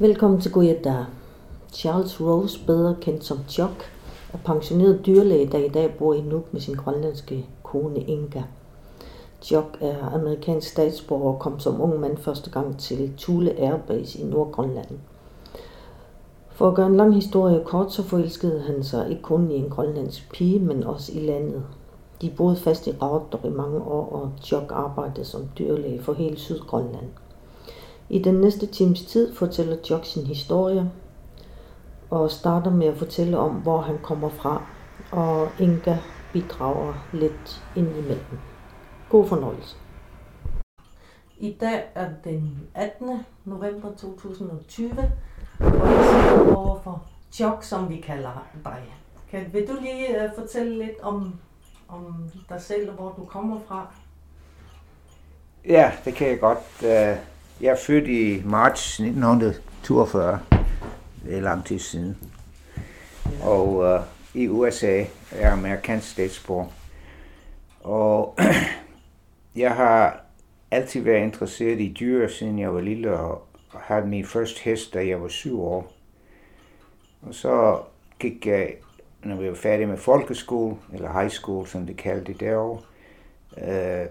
Velkommen til Guyada. Charles Rose, bedre kendt som Chuck, er pensioneret dyrlæge, der i dag bor i Nuuk med sin grønlandske kone Inga. Chuck er amerikansk statsborger og kom som ung mand første gang til Thule Airbase i Nordgrønland. For at gøre en lang historie kort, så forelskede han sig ikke kun i en grønlandsk pige, men også i landet. De boede fast i Raudor i mange år, og Chuck arbejdede som dyrlæge for hele Sydgrønland. I den næste times tid fortæller Chuck sin historie, og starter med at fortælle om, hvor han kommer fra, og Inga bidrager lidt ind imellem. God fornøjelse. I dag er den 18. november 2020, og jeg sidder over for Chuck, som vi kalder dig. Kan, vil du lige uh, fortælle lidt om, om dig selv og hvor du kommer fra? Ja, det kan jeg godt. Øh, jeg er født i marts 1942. Det er lang tid siden. Og uh, i USA er jeg amerikansk statsborger. Og jeg har altid været interesseret i dyr, siden jeg var lille, og havde min første hest, da jeg var syv år. Og så gik jeg, når vi var færdige med folkeskole, eller high school, som det kaldte det derovre, øh,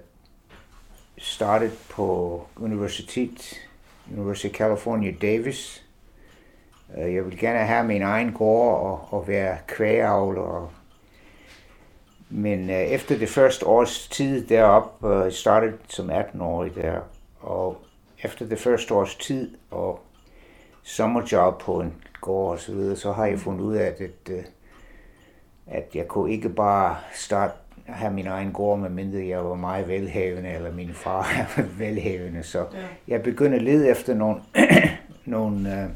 started på universitet, University of California, Davis. Øh, jeg ville gerne have min egen gård og, og være kvægeavler. Men øh, efter det første års tid deroppe, uh, øh, startede som 18-årig der, og efter det første års tid og sommerjob på en gård og så videre, så har jeg fundet ud af, at, at jeg kunne ikke bare starte have min egen gård, med mindre jeg var meget velhavende, eller min far var velhavende. Så ja. jeg begyndte at lede efter nogle, nogle uh,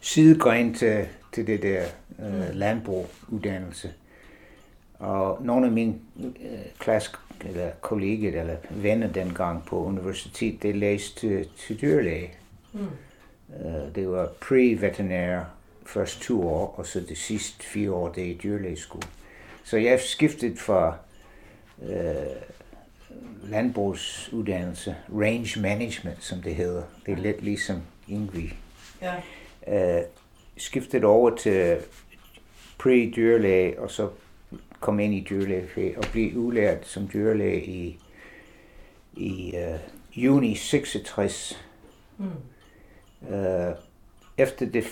sidegren til, til det der uh, mm. landbruguddannelse. Og nogle af mine uh, klasse, eller kolleger eller venner dengang på universitet, det læste til, til dyrlæge. Mm. Uh, det var pre-veterinær først to år, og så det sidste fire år, det er dyrlægeskole. Så jeg skiftede fra øh, landbrugsuddannelse, range management, som det hedder. Det er lidt ligesom Ingrid. Ja. Øh, skiftede over til pre-dyrlæge, og så kom ind i dyrlæge og blev udlært som dyrlæge i, i uh, juni 66. Mm. Uh, efter det,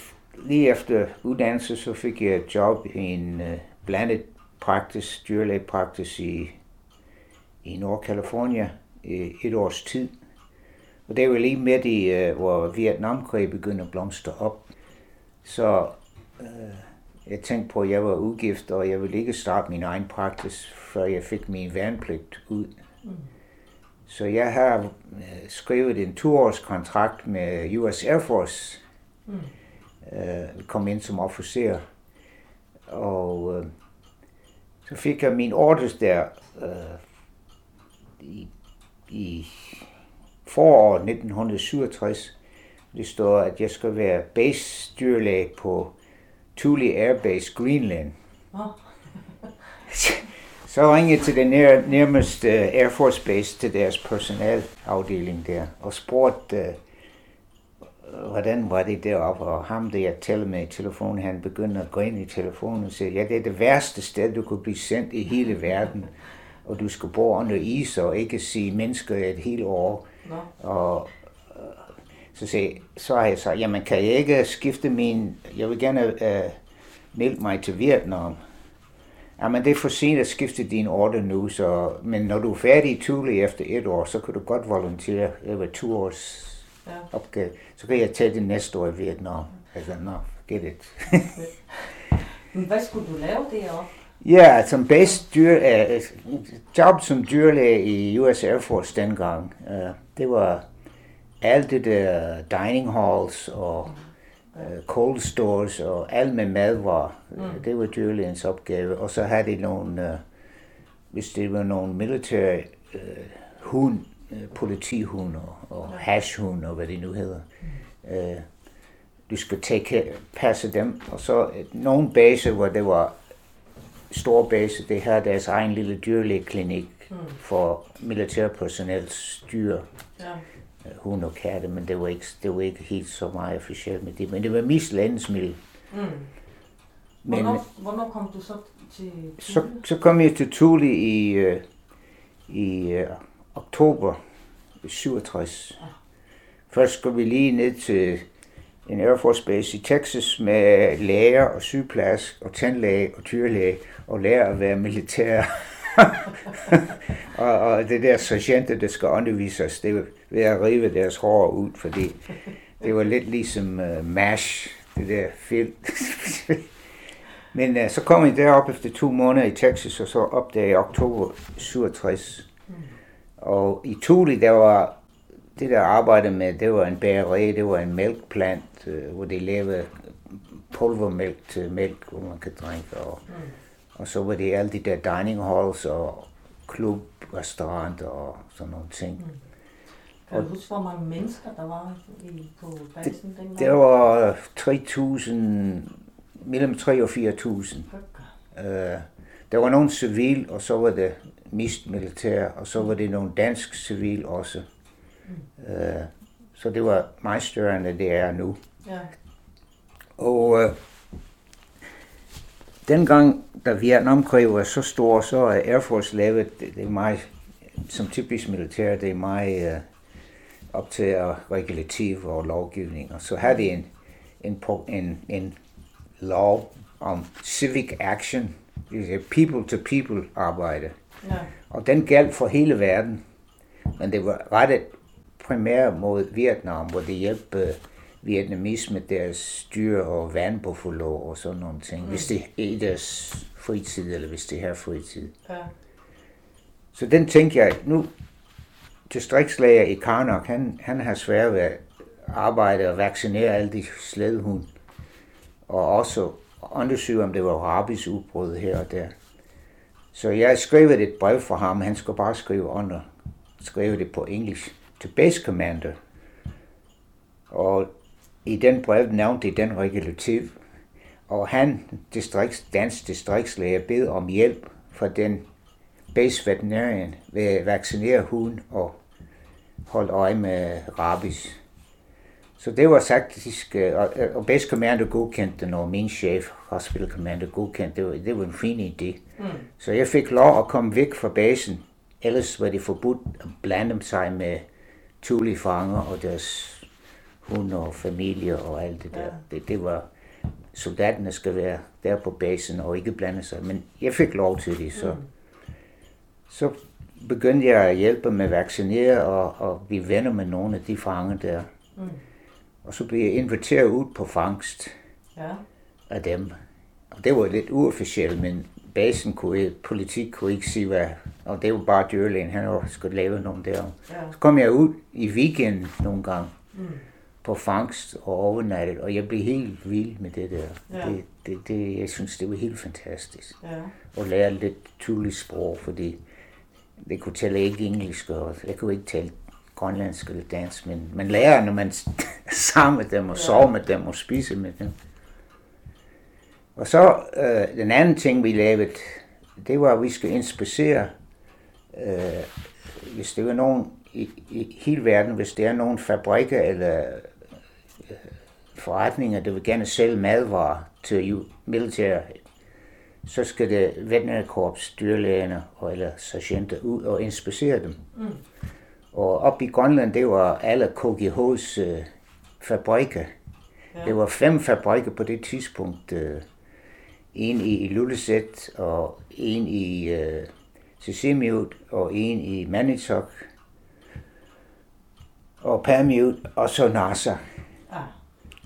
lige efter uddannelse, så fik jeg et job i en uh, blandet praktisk, dyrlægepraktisk i, i Nordkalifornien i et års tid. Og det var lige midt i, uh, hvor Vietnamkrig begyndte at blomstre op. Så uh, jeg tænkte på, at jeg var ugift, og jeg ville ikke starte min egen praksis, før jeg fik min værnepligt ud. Mm. Så jeg har uh, skrevet en toårs kontrakt med US Air Force. Mm. Uh, kom ind som officer. Og uh, så fik jeg min ordres der øh, i, i foråret 1967. Det står, at jeg skal være base dyrlæge på Thule Air Base Greenland. Oh. så ringede jeg til den nær, nærmeste Air Force Base, til deres personalafdeling der, og spurgte, uh, hvordan var det deroppe, og ham der jeg talte med i telefonen, han begyndte at gå ind i telefonen og sige, ja, det er det værste sted, du kunne blive sendt i hele verden, og du skal bo under is og ikke se mennesker et helt år. No. Og øh, så, sagde, så har jeg sagt, jamen kan jeg ikke skifte min, jeg vil gerne uh, melde mig til Vietnam. Jamen det er for sent at skifte din ordre nu, så, men når du er færdig i Thule efter et år, så kan du godt volontere over to års ja. opgave. Så kan jeg tage det næste år i Vietnam. Altså, no, get it. Men hvad skulle du lave derovre? Ja, som base dyr, uh, job som dyrlæge i US Air Force dengang. Uh, det var alt det der dining halls og uh, cold stores og alt med madvarer. Mm. Det var dyrlægens opgave. Og så havde de nogle, uh, hvis det var nogle militære uh, hund, Øh, politihund og, og hashhund og hvad det nu hedder. Øh, du skal take, passe dem. Og så øh, nogle baser, hvor det var store baser, det har deres egen lille dyrlægeklinik mm. for militærpersonels dyr. Ja. hund og katte, men det var ikke, det var ikke helt så meget officielt med det. Men det var mest landesmiddel. Mm. Men, hvornår, hvornår kom du så til Thule? Så, så kom jeg til Thule i, uh, i oktober 67. Ja. Først skulle vi lige ned til en Air Force Base i Texas med læger og sygeplejersk og tandlæge og dyrlæge og lære at være militær. og, og det der sergeanter, der skal undervise os, det er ved at rive deres hår ud, fordi det var lidt ligesom uh, MASH, det der film. Men uh, så kom jeg derop efter to måneder i Texas, og så opdagede jeg oktober 67. Og i Thule, der var det der arbejde med, det var en bageri, det var en mælkplant, uh, hvor de lavede pulvermælk til mælk, hvor man kan drikke. Og, mm. og så var det alle de der dining halls og klub, restaurant og sådan nogle ting. Mm. Kan du huske, hvor mange mennesker der var i, på basen dengang? Der var 3.000, mellem 3 og 4.000. Uh, der var nogle civil, og så var det mist militær, og så var det nogle dansk civil også. Mm. Så det var meget større, end det er nu. Ja. Og uh, dengang, da Vietnamkrig var så stor, så er Air Force lavet, det, det er meget, som typisk militær, det er meget uh, op til regulativ og lovgivning. Og så havde de en, en, en, en lov om civic action, people-to-people arbejde. Ja. Og den galt for hele verden. Men det var rettet primært mod Vietnam, hvor det hjalp vietnamis med deres dyr og vandbuffalo og sådan nogle ting. Mm. Hvis det er i deres fritid, eller hvis det er fritid. Ja. Så den tænker jeg, nu distriktslæger i Karnak, han, han har svært ved at arbejde og vaccinere alle de slædehund. Og også undersøge, om det var rabies udbrud her og der. Så jeg skrev et brev for ham, han skulle bare skrive under, skrive det på engelsk, til base commander. Og i den brev nævnte den regulativ, og han, distrikts, dansk distriktslæge, bed om hjælp fra den base veterinarian ved at vaccinere hunden og holde øje med rabies. Så det var faktisk, øh, og Base Commander godkendte den, og min chef, Hospital Commander, godkendte det. Var, det var en fin idé. Mm. Så jeg fik lov at komme væk fra basen. Ellers var det forbudt at blande sig med Thule-fanger og deres hund og familie og alt det der. Ja. Det, det var, soldaterne skal være der på basen og ikke blande sig. Men jeg fik lov til det, så, mm. så begyndte jeg at hjælpe med at vaccinere og, og blive venner med nogle af de fanger der. Mm. Og så blev jeg inviteret ud på fangst ja. af dem. Og det var lidt uofficielt, men basen kunne, politik kunne ikke sige, hvad, og det var bare dyrlægen, han var, skulle lave nogle der. Ja. Så kom jeg ud i weekend nogle gange mm. på fangst og overnattet, og jeg blev helt vild med det der. Ja. Det, det, det, jeg synes, det var helt fantastisk. Ja. At lære lidt tydeligt sprog, fordi det kunne tale ikke engelsk, og jeg kunne ikke tale grønlandsk eller dansk, men man lærer, når man er sammen med dem, og sover med dem, og spiser med dem. Og så øh, den anden ting, vi lavede, det var, at vi skulle inspicere, øh, hvis det var nogen i, i hele verden, hvis der er nogen fabrikker eller øh, forretninger, der vil gerne sælge madvarer til militære, så skal det veterinærkorps, dyrlægerne og eller sergeanter ud og inspicere dem. Mm. Og op i Grønland, det var alle KGH's øh, fabrikker. Ja. Det var fem fabrikker på det tidspunkt. Øh, en i Lulleset, og en i øh, Sisimiut, og en i Manitok, og Permiut, og så NASA. Ah.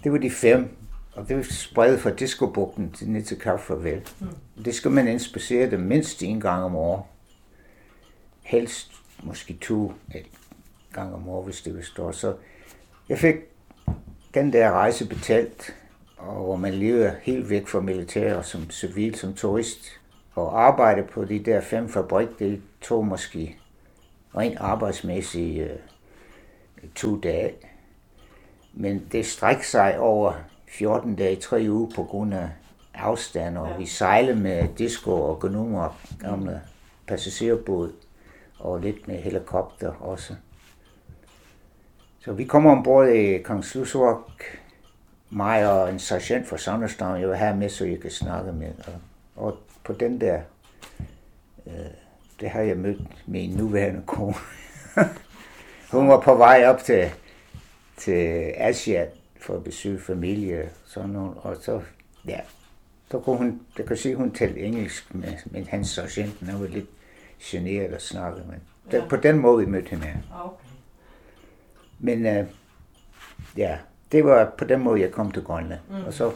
Det var de fem, og det var spredt fra Diskobugten til ned til Kaffarvel. Mm. Det skal man inspicere dem mindst en gang om året. Helst måske to gange om året, hvis det stå. Så jeg fik den der rejse betalt, og hvor man lever helt væk fra militær som civil, som turist. Og arbejde på de der fem fabrik, det tog måske rent arbejdsmæssigt øh, to dage. Men det strækker sig over 14 dage, 3 uger på grund af afstand, og vi sejlede med disco og gnummer, gamle passagerbåd, og lidt med helikopter også. Så vi kommer ombord i Kong Slusvok, mig og en sergeant fra Sanderstavn, jeg var her med, så jeg kan snakke med. Og, og på den der, øh, det har jeg mødt min nuværende kone. Hun var på vej op til, til Asia for at besøge familie, sådan noget, og så, ja, så kunne hun, jeg kan se, hun talte engelsk med, med hans sergeant, han var lidt generet at snakke, men ja. på den måde vi mødte hende. Okay. Men øh, ja, det var på den måde, jeg kom til Grønland. Mm. Og så,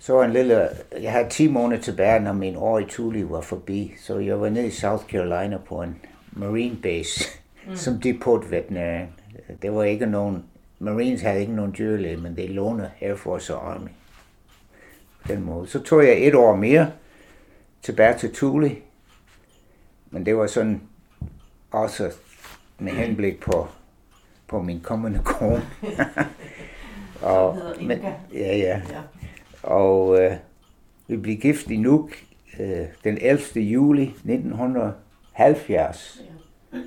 så var en lille, jeg havde 10 måneder tilbage, når min år i Thule var forbi, så jeg var nede i South Carolina på en marine base, mm. som depot veterinær. Det var ikke nogen, Marines havde ikke nogen dyrlæge, men det lånede Air Force og Army. På den måde. Så tog jeg et år mere tilbage til Thule, men det var sådan også med henblik på, på min kommende kone. og, men, ja, ja. ja. Og øh, vi blev gift i Nuuk øh, den 11. juli 1970. Ja.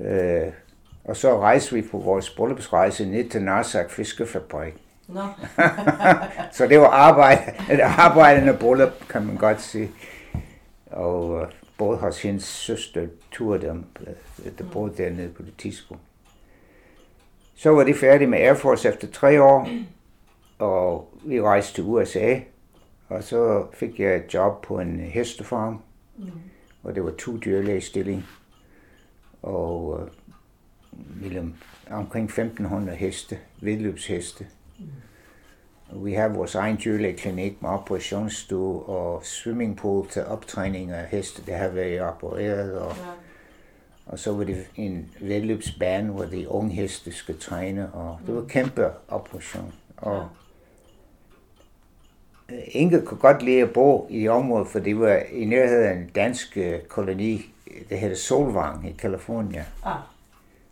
Ja. Øh, og så rejste vi på vores bryllupsrejse ned til Narsak Fiskefabrik. No. så det var arbejde, et arbejdende bryllup, kan man godt sige. Og øh, både hos hendes søster, tur dem, øh, der boede dernede på det tidspunkt. Så var det færdigt med Air Force efter tre år, og vi rejste til USA, og så fik jeg et job på en hestefarm, mm. hvor det var to dyrlægestilling, og uh, omkring 1500 heste, vedløbsheste. Mm. Vi har vores egen dyrlægeklinik med operationsstue og swimmingpool til optræning af heste. Det har været opereret, og ja og så var det en vedløbsbane, hvor de unge heste skal træne, og det var kæmpe operation. Og. Øh, Inge kunne godt lide at bo i området, for det var i nærheden af en dansk øh, koloni, det hedder Solvang i Kalifornien. Ah.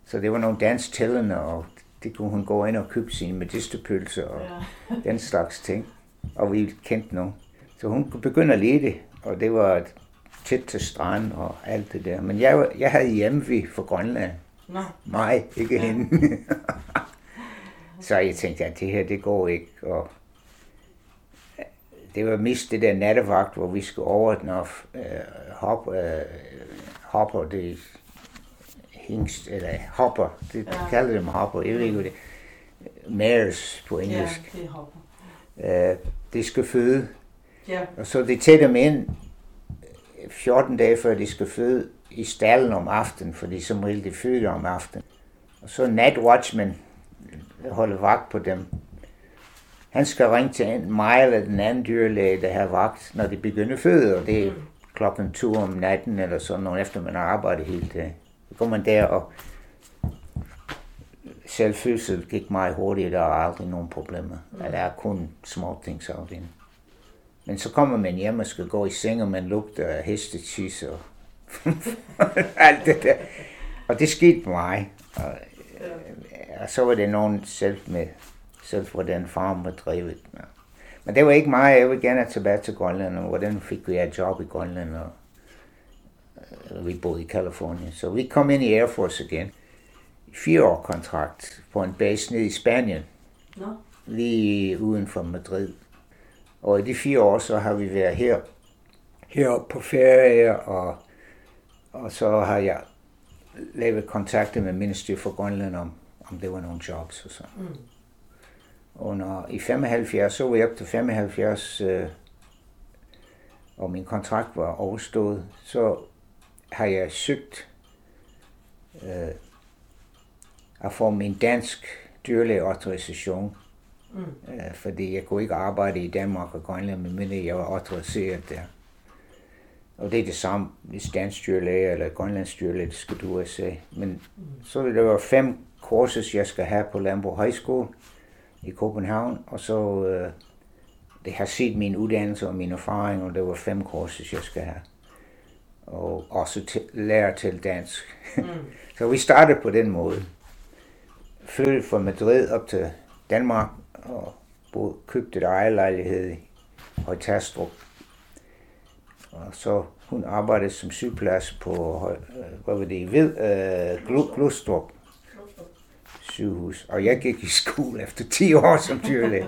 Så det var nogle dansk tællende, og det kunne hun gå ind og købe sine medisterpølser og ja. den slags ting. Og vi kendte nogen. Så hun kunne begynde at lide det, og det var tæt til strand og alt det der. Men jeg, jeg havde hjemme for Grønland. Nå. Mig, ikke ja. hende. så jeg tænkte, at det her, det går ikke. Og det var mest det der nattevagt, hvor vi skulle over den og øh, hop, øh, hopper, det hingst, eller hopper, det ja. kalder dem hopper, jeg ved ikke, hvad det mares på engelsk. Ja, det er hopper. Øh, det skal føde. Ja. Og så det tætter dem ind 14 dage før de skal føde i stallen om aftenen, fordi som regel de føder om aftenen. Og så natwatchman holder vagt på dem. Han skal ringe til en mig eller den anden dyrlæge, der har vagt, når de begynder at føde, og det er klokken to om natten eller sådan noget, efter man har arbejdet hele dagen. Så går man der, og selvfødsel gik meget hurtigt, der er aldrig nogen problemer. Der er kun små ting afdelingen. Men så kommer man hjem og skal gå i seng, og man lugter af hestetis og alt det der. Og det skete på mig. Og, og så var det nogen selv med, selv hvor den farm var drevet. Men det var ikke mig. Jeg vil gerne tilbage til Grønland, og hvordan fik vi et job i Grønland, og, og vi boede i Kalifornien. Så vi kom ind i Air Force igen. Fire år kontrakt på en base nede i Spanien. No. Lige uden for Madrid. Og i de fire år, så har vi været her, heroppe på ferie, og, og så har jeg lavet kontakter med Ministeriet for Grønland om, om det var nogle jobs og så. Mm. Og når, i 75, så var jeg op til 75, øh, og min kontrakt var overstået, så har jeg søgt øh, at få min dansk dyrlægeautorisation Mm. Øh, fordi jeg kunne ikke arbejde i Danmark og Grønland, medmindre jeg var autoriseret der. Og det er det samme, hvis dansk dyrlæge eller grønlandsk dyrlæge, det skal du også se. Men mm. så der være fem kurser, jeg skal have på High School i København, og så øh, det har set min uddannelse og min erfaring, og der var fem kurser, jeg skal have. Og også til, lære til dansk. Mm. så vi startede på den måde. Flyttede fra Madrid op til Danmark, og boede, købte et ejerlejlighed i Højtastrup. Og så hun arbejdede som sygeplejerske på, øh, hvad var det, ved, øh, Glustrup. sygehus. Og jeg gik i skole efter 10 år som dyrlæge.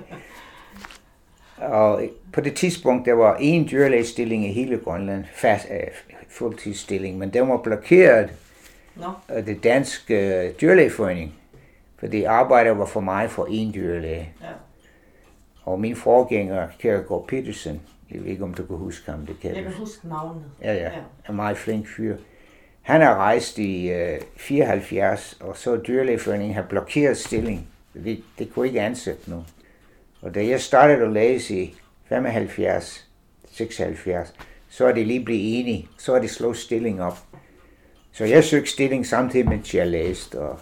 Og på det tidspunkt, der var en dyrlægestilling i hele Grønland, fast, uh, fuldtidsstilling, men den var blokeret no. af det danske uh, dyrlægeforening, fordi arbejdet var for mig for en dyrlæge. Ja. Og min forgænger, Kjærgaard Petersen, jeg ved ikke, om du kan huske ham. Det kan jeg kan huske navnet. Ja, ja. En meget flink fyr. Han har rejst i øh, 74, og så dyrlægeforeningen har blokeret stilling. Det, det kunne ikke ansætte nogen. Og da jeg startede at læse i 75, 76, så er det lige blevet enige. Så er det slået stilling op. Så jeg søgte stilling samtidig, mens jeg læste, og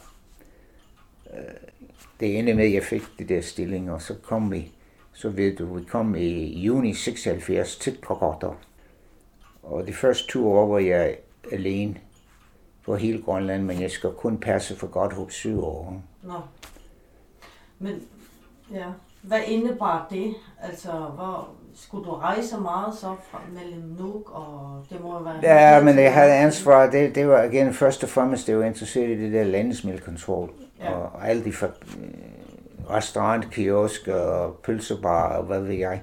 det endte med, at jeg fik det der stilling, og så kom vi så ved du, vi kom i juni 76 til Kokoto. Og de første to år var jeg alene på hele Grønland, men jeg skal kun passe for godt hos syv år. Nå. Men, ja, hvad indebar det? Altså, hvor, skulle du rejse meget så fra mellem Nuuk og det må være... Ja, men jeg havde ansvar, det, det var igen først og fremmest, det var interesseret i det der landesmiddelkontrol. Ja. Og, alle de for, restaurant, kiosk og pølsebar og hvad ved jeg.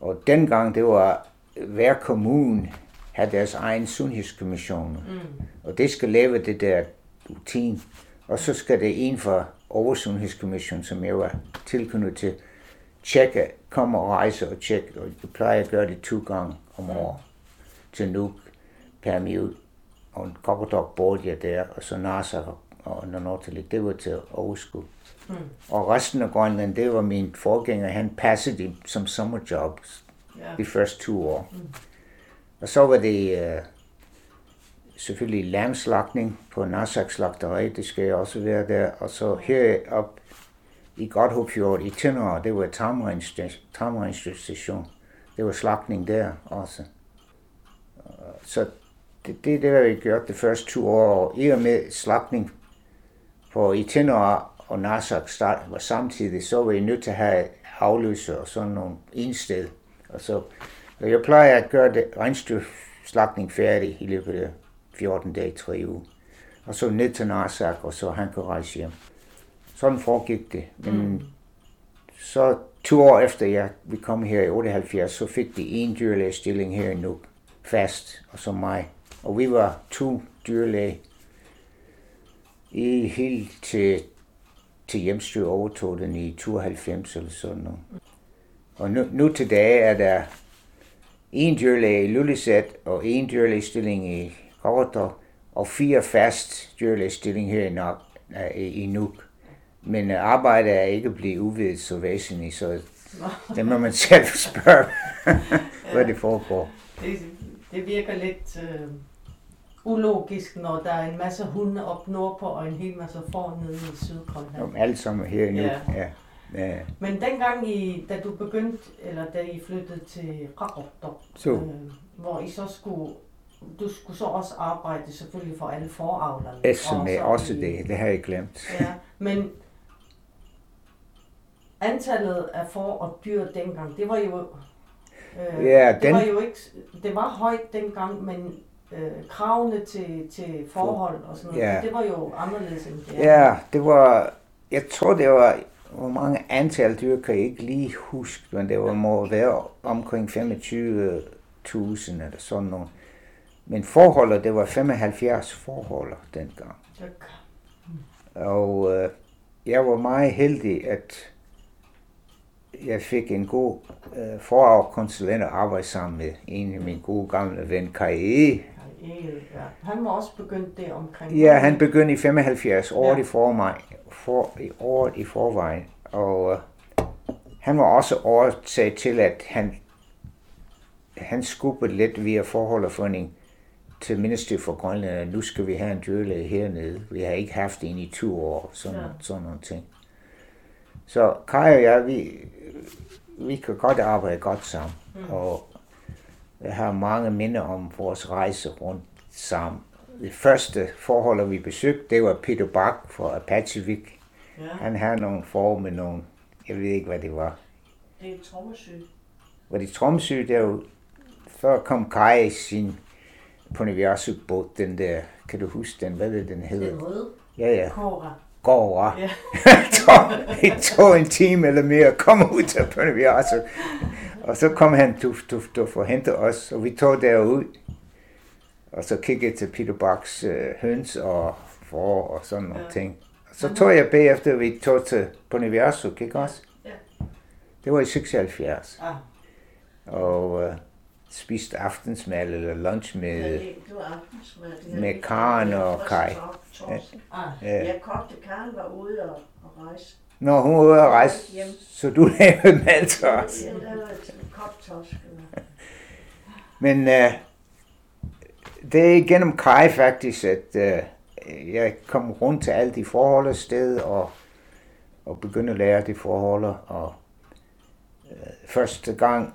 Og dengang det var, hver kommune havde deres egen sundhedskommission. Mm. Og det skal lave det der rutin. Og så skal det en fra oversundhedskommissionen, som jeg var tilknyttet til, tjekke, komme og rejse og tjekke. Og jeg plejer at gøre det to gange om året til Nuuk, Permiut og en kokkedok bor jeg der, og så Nasa og Nortelik. Det var til overskud. Mm. Og resten af Grønland, det var min forgænger, han passede det som sommerjob yeah. de første to år. Mm. Og så var det uh, selvfølgelig lamslagning på Nasak slagteri, det skal jeg også være der. Og så herop i Godthåbfjord i Tønder, det var tamreinstation. Det var slagtning der også. Så det, det, det har vi gjort de første to år, og i og med slagning på i Tønder og Nasak start var samtidig, så var I nødt til at have afløser og sådan nogle en sted. Og så, og jeg plejer at gøre det regnstyrslagning færdig i løbet af 14 dage, 3 uger. Og så ned til Nasak, og så han kunne rejse hjem. Sådan foregik det. Men mm. så to år efter jeg, vi kom her i 78, så fik de en dyrlægestilling her i Nuuk, fast, og så mig. Og vi var to dyrlæge i helt til til hjemstyr overtog den i 92 eller sådan noget. Og nu, nu til dag er der en dyrlæge i Lullisat og en dyrlægestilling i Korter og fire fast dyrlægestilling her i, Nok, i Nuuk. Men arbejdet er ikke blevet uvidet så væsentligt, så det må man selv spørge, hvad det foregår. Det, det virker lidt... Øh ulogisk, når der er en masse hunde op nordpå og en hel masse får nede i Sydgrønland. Om alt sammen her nu. Ja. ja. Ja. Men dengang, I, da du begyndte, eller da I flyttede til Rakopdok, øh, hvor I så skulle, du skulle så også arbejde selvfølgelig for alle foravlerne. Essen med også I, det, det har jeg glemt. Ja, men antallet af får og dyr dengang, det var jo, øh, ja, det den... var jo ikke, det var højt dengang, men øh, kravene til, til forhold og sådan noget, ja. det var jo anderledes end det Ja, det var, jeg tror det var, hvor mange antal dyr kan jeg ikke lige huske, men det var må være omkring 25.000 eller sådan noget. Men forholdet, det var 75 forhold dengang. Okay. Og øh, jeg var meget heldig, at jeg fik en god øh, forafkonsulent at arbejde sammen med en af mine gode gamle ven, Kai E., ja. Han var også begyndt det omkring... Ja, han begyndte i 75, året ja. i forvejen, for, i året i forvejen, og uh, han var også årsag til, at han, han skubbede lidt via forhold og forening til Ministeriet for Grønland, at nu skal vi have en dyrlæge hernede. Vi har ikke haft en i to år, sådan, ja. sådan nogle ting. Så Kai og jeg, vi, vi kan godt arbejde godt sammen. Mm. Og jeg har mange minder om vores rejse rundt sammen. Det første forhold, vi besøgte, det var Peter Bak fra Apachevik. Ja. Han havde nogle forhold med nogle, jeg ved ikke, hvad det var. Det er Tromsø. Var det Tromsø, der jo, før kom Kai sin på båd, den der, kan du huske den, hvad det den hedder? Den røde? Ja, ja. Kora. går over. Ja. det tog en time eller mere at komme ud til Pønneviasso. Og så kom han du, du, du for at hente os, og vi tog derud. Og så kiggede til Peter Bachs øh, høns og for og sådan nogle ja. ting. Og så tog jeg bagefter, vi tog til Pønneviasso, ikke også? Ja. Det var i 76. Ah. Og øh, spiste aftensmad eller lunch med, ja, det, det aftensmad. med Karen og Kai. Ja. Ah, ja. Jeg kogte, Karen var ude og, og rejse. Nå, hun var ude og rejse, så du lavede mad til os. Jeg lavede koptorsk. Men uh, det er gennem Kai faktisk, at uh, jeg kom rundt til alle de forhold af sted, og, og begyndte at lære de forhold. Og uh, første gang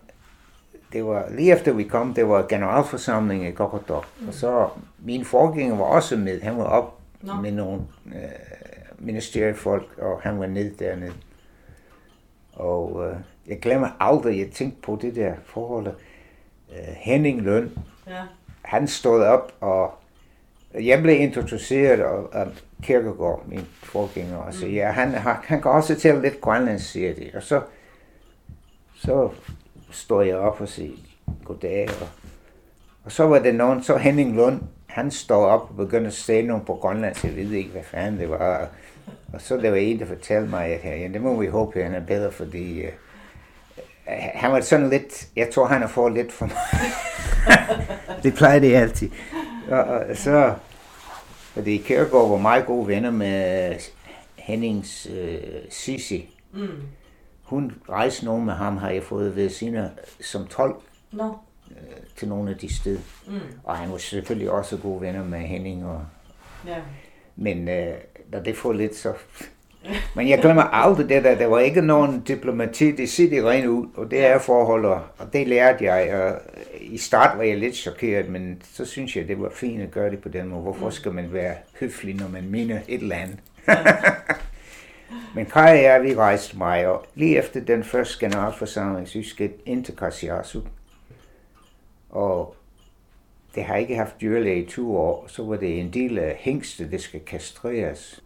det var lige efter vi kom, det var generalforsamling i Gokodok. Mm. Og så min forgænger var også med. Han var op no. med nogle øh, ministeriefolk, og han var ned dernede. Og øh, jeg glemmer aldrig, jeg tænkte på det der forhold. Øh, Henning Løn, ja. han stod op, og jeg blev introduceret af, af Kirkegaard, min forgænger, og så mm. ja, han, han kan også tælle lidt grønlandsk, siger de. Og så, så står jeg op og siger goddag. Og, og så var det nogen, så Henning Lund, han står op og begynder at sige noget på Grønland, så jeg ved ikke, hvad fanden det var. Og så der var en, der fortalte mig, at ja, det må vi håbe, at han er bedre, fordi uh, han var sådan lidt, jeg tror, han har fået lidt for mig. det plejer det altid. Og, og så, fordi Kjærgaard var meget gode venner med Hennings uh, Sisi. Mm hun rejste nogen med ham, har jeg fået ved sine som tolk no. øh, til nogle af de steder. Mm. Og han var selvfølgelig også gode venner med Henning. Og, ja. Men øh, da det får lidt så... Men jeg glemmer aldrig det der. Der var ikke nogen diplomati. Det siger det rent ud, og det er forhold, og det lærte jeg. Og I start var jeg lidt chokeret, men så synes jeg, det var fint at gøre det på den måde. Hvorfor mm. skal man være høflig, når man mener et eller andet? Men Kai og jeg, vi rejste mig, og lige efter den første generalforsamling, så vi skal ind til Kassiasu. Og det har ikke haft dyrlæge i 20 år, så var det en del af hængste, det skal kastreres.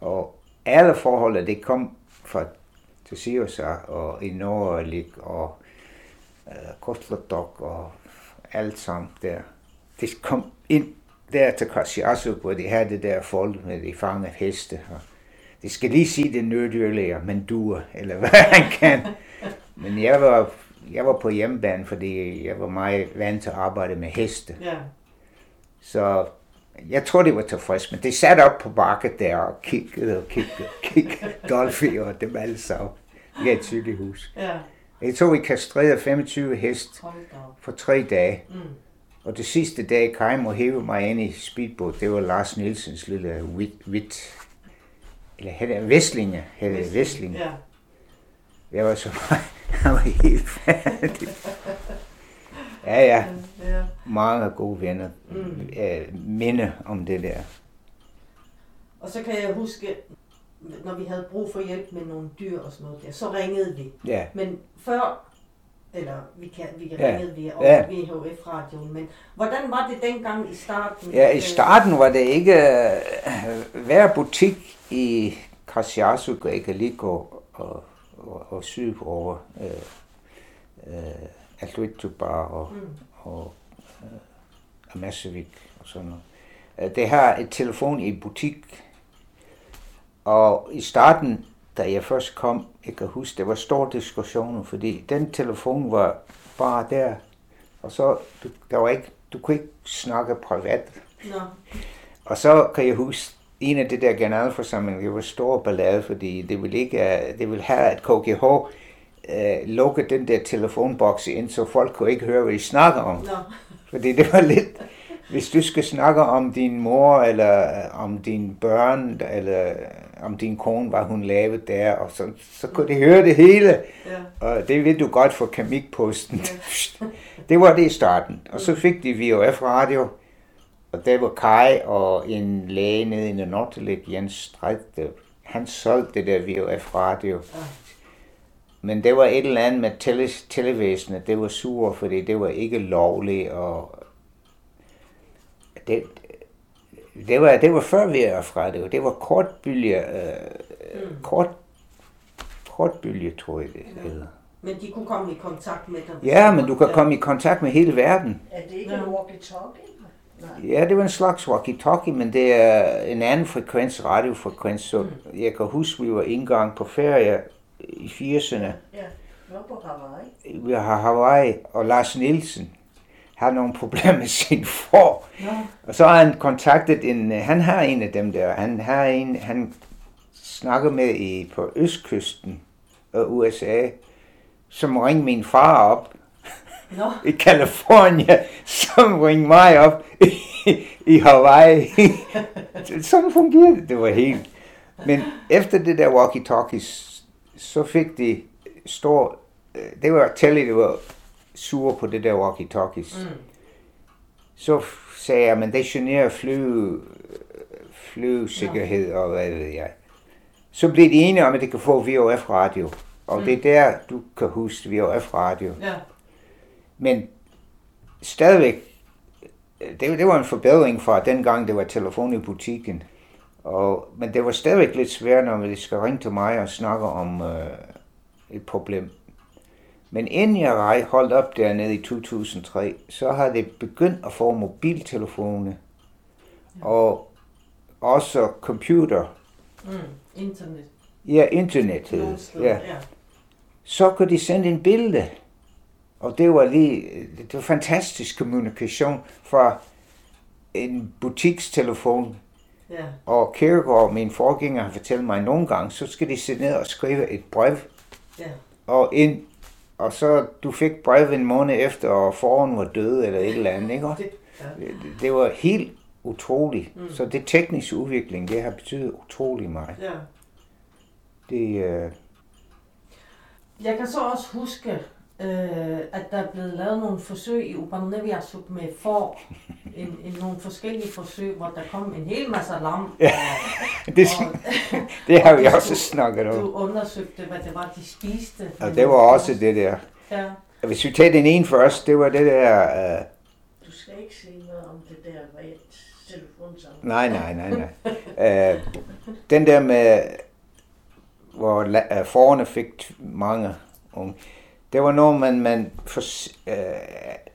Og alle forhold, det kom fra Tessiusa og i Norge og uh, og alt sammen der. Det kom ind der til Kassiasu, hvor de havde det der folk med de fangede heste. Og det skal lige sige det nøddyrlæger, men duer, eller hvad han kan. Men jeg var, jeg var på hjemmebane, fordi jeg var meget vant til at arbejde med heste. Ja. Så jeg tror, det var tilfreds, men det satte op på bakket der og kiggede og kiggede og kiggede. Dolphy og dem alle sammen. Det er et sygehus. Ja. Jeg tror, vi kastrerede 25 hest for tre dage. Mm. Og det sidste dag, Kai må hæve mig ind i speedboat, det var Lars Nielsens lille hvidt, hvidt eller hedder Væslinge, hedder Væslinge. Ja. Jeg var så meget, jeg var helt færdig. Ja, ja. ja. Mange gode venner. Mm. Minde om det der. Og så kan jeg huske, når vi havde brug for hjælp med nogle dyr og sådan noget der, så ringede vi. Ja. Men før, eller vi, kan, vi ringede ja. vi over ja. VHF-radioen, men hvordan var det dengang i starten? Ja, i starten var det ikke, uh, hver butik i Krasjasu, Gregalico og, og, og syd over øh, øh, Atluitubar og, mm. og øh, Amasevik og sådan noget. Øh, det har et telefon i butik, og i starten, da jeg først kom, jeg kan huske, det var store diskussioner, fordi den telefon var bare der, og så, du, der var ikke, du kunne ikke snakke privat. No. Og så kan jeg huske, en af det der generalforsamling, det var stor ballade, fordi det ville, ikke, øh, det ville have, at KGH øh, lukke den der telefonboks ind, så folk kunne ikke høre, hvad I snakker om. No. Fordi det var lidt, hvis du skal snakke om din mor, eller øh, om dine børn, eller om din kone, hvad hun lavede der, og så, så kunne de høre det hele. Ja. Og det ved du godt for Kamikposten. Ja. det var det i starten. Og så fik de VOF radio, og der var Kai og en læge nede i Nordelik, Jens Stræt, han solgte det der VHF radio. Men det var et eller andet med tele, televæsenet, det var sur, fordi det var ikke lovligt, og det, Det var, det var før vi er fra det. Det var kortbølge, øh, mm. kort, kortbølge, tror jeg det hedder. Men de kunne komme i kontakt med dem? Ja, men du kan komme i kontakt med hele verden. Er det ikke en walkie-talkie? Ja, det var en slags walkie-talkie, men det er en anden frekvens, radiofrekvens. Så mm. jeg kan huske, vi var engang på ferie i 80'erne. Ja, vi var på Hawaii. Vi har Hawaii, og Lars Nielsen har nogle problemer med sin for. Ja. Og så har han kontaktet en, han har en af dem der, han har en, han snakker med i, på østkysten af USA, som ringede min far op no. i California, som ringede mig op i, i Hawaii. Sådan fungerede det. Det var helt... Men efter det der walkie-talkies, så fik de stor... Det var Telly, det var sur på det der walkie-talkies. Mm. Så sagde jeg, men det generer fly, flysikkerhed og hvad ved jeg. Så blev de enige om, at det kan få VOF radio. Og mm. det er der, du kan huske VOF radio. Ja. Men stadigvæk, det, det var en forbedring fra dengang, det var telefon i butikken. Og, men det var stadigvæk lidt svært, når de skal ringe til mig og snakke om øh, et problem. Men inden jeg holdt op dernede i 2003, så har det begyndt at få mobiltelefoner og også computer. Mm, internet. Ja, internet. Ja. ja. Så kunne de sende en billede og det var lige, det var fantastisk kommunikation fra en butikstelefon. Ja. Og Kierkegaard, min forgænger, har fortalt mig nogle gange, så skal de sætte ned og skrive et brev. Ja. Og, ind, og så du fik brev en måned efter, og foran var død eller et eller andet. Ikke? Det, ja. det, det var helt utroligt. Mm. Så det tekniske udvikling, det har betydet utrolig meget. Ja. Det, øh... Jeg kan så også huske, øh, at der er blevet lavet nogle forsøg i Upaneviasuk med for en, en, nogle forskellige forsøg, hvor der kom en hel masse lam. Ja, og, det, og, det har vi også snakket om. Du undersøgte, hvad det var, de spiste. Og det var også det der. Ja. Hvis vi tager den ene først, det var det der... Uh, du skal ikke sige noget om det der med telefonsamling. Nej, nej, nej, nej. uh, den der med, hvor uh, forerne fik mange unge det var noget, man, man for, øh,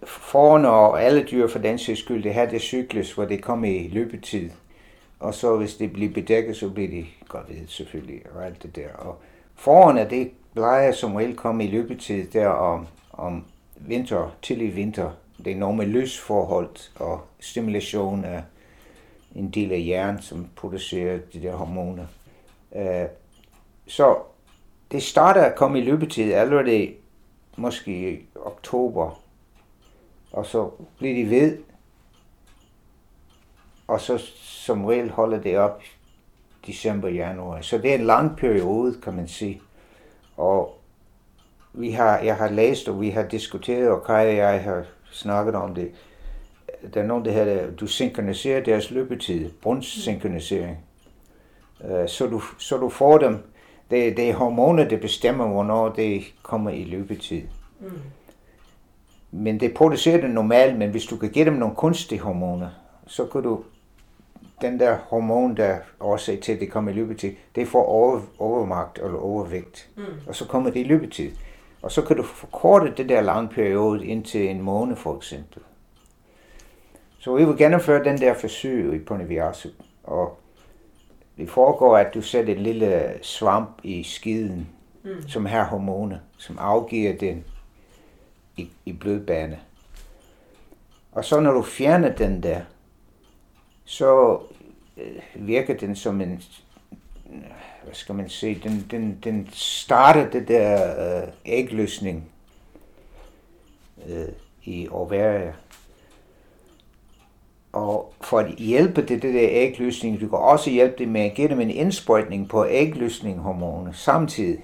forne og alle dyr for den sags skyld, det her det cyklus, hvor det kom i løbetid. Og så hvis det bliver bedækket, så bliver de gravid selvfølgelig, og alt det der. Og forerne, det plejer som regel komme i løbetid der om, om vinter, til i vinter. Det er noget med lysforhold og stimulation af en del af hjernen, som producerer de der hormoner. Øh, så det starter at komme i løbetid allerede måske i oktober, og så bliver de ved, og så som regel holder det op december, januar. Så det er en lang periode, kan man sige. Og vi har, jeg har læst, og vi har diskuteret, og Kaj og jeg har snakket om det. Der er nogen, der hedder, du synkroniserer deres løbetid, brunstsynkronisering. Øh, så du, så du får dem det, det er hormoner, der bestemmer, hvornår det kommer i løbetid. Mm. Men det producerer det normalt, men hvis du kan give dem nogle kunstige hormoner, så kan du, den der hormon, der årsag til, at det kommer i løbetid, det får over, overmagt eller overvægt. Mm. Og så kommer det i løbetid. Og så kan du forkorte det der lange periode indtil en måned for eksempel. Så vi vil gennemføre den der forsøg i Ponyviasu. Og det foregår, at du sætter en lille svamp i skiden, mm. som har hormoner, som afgiver den i, i blodbane. Og så når du fjerner den der, så øh, virker den som en, hvad skal man sige, den, den, den starter det der øh, ægløsning øh, i ovarier. Og for at hjælpe det, det der ægløsning, du kan også hjælpe det med at give dem en indsprøjtning på ægløsninghormoner samtidig.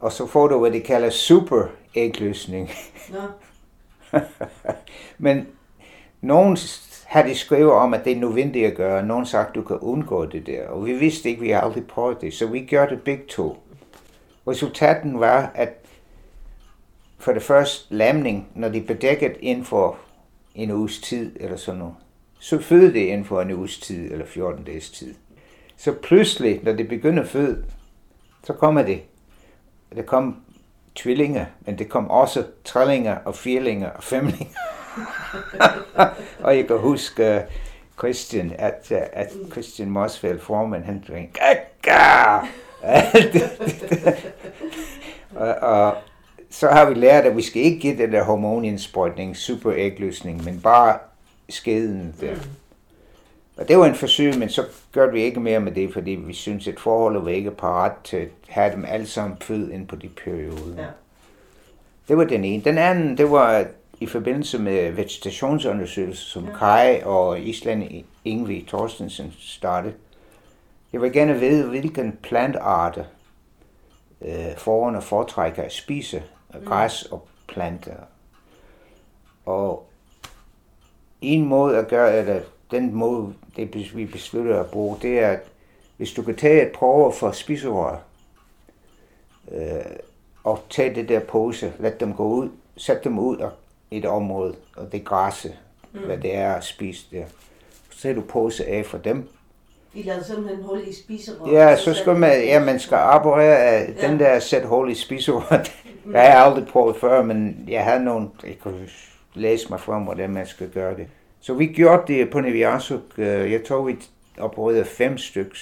Og så får du, hvad de kalder super ægløsning. Ja. Men nogen har de skrevet om, at det er nødvendigt at gøre, og nogen sagt, du kan undgå det der. Og vi vidste ikke, vi har aldrig prøvet det, så vi gjorde det begge to. Resultaten var, at for det første lamning, når de bedækket inden for en uges tid eller sådan noget, så føder det inden for en uges tid, eller 14 dages tid. Så pludselig, når det begynder at føde, så kommer det. Der kom tvillinger, men det kom også trillinger og firlinger og femlinger. og jeg kan huske øh, Christian, at, øh, at Christian Mosfeld, formand, han tænkte, og, og, så har vi lært, at vi skal ikke give den der hormonindsprøjtning, superægløsning, men bare skeden der. Mm. Og det var en forsøg, men så gør vi ikke mere med det, fordi vi synes, at forholdet var ikke parat til at have dem alle sammen født ind på de perioder. Ja. Det var den ene. Den anden, det var i forbindelse med vegetationsundersøgelser, som ja. Kai og Island Ingvi Thorstensen startede. Jeg vil gerne vide, hvilken plantarter øh, forerne foretrækker at spise. Græs og planter. Og en måde at gøre, eller den måde, det vi beslutter at bruge, det er, at hvis du kan tage et prøve for spiserør, øh, og tage det der pose, lad dem gå ud, sæt dem ud i et område, og det græsse, mm. hvad det er at spise der. Så tager du pose af for dem. I lavede simpelthen hul i spiserør? Ja, så skal man, ja, man skal operere af ja. den der sæt hul i spiserør. Mm. Jeg har aldrig prøvet før, men jeg havde nogen, jeg kunne læse mig frem, hvordan man skal gøre det. Så vi gjorde det på Neviasuk. Øh, jeg tog vi opererede fem stykker.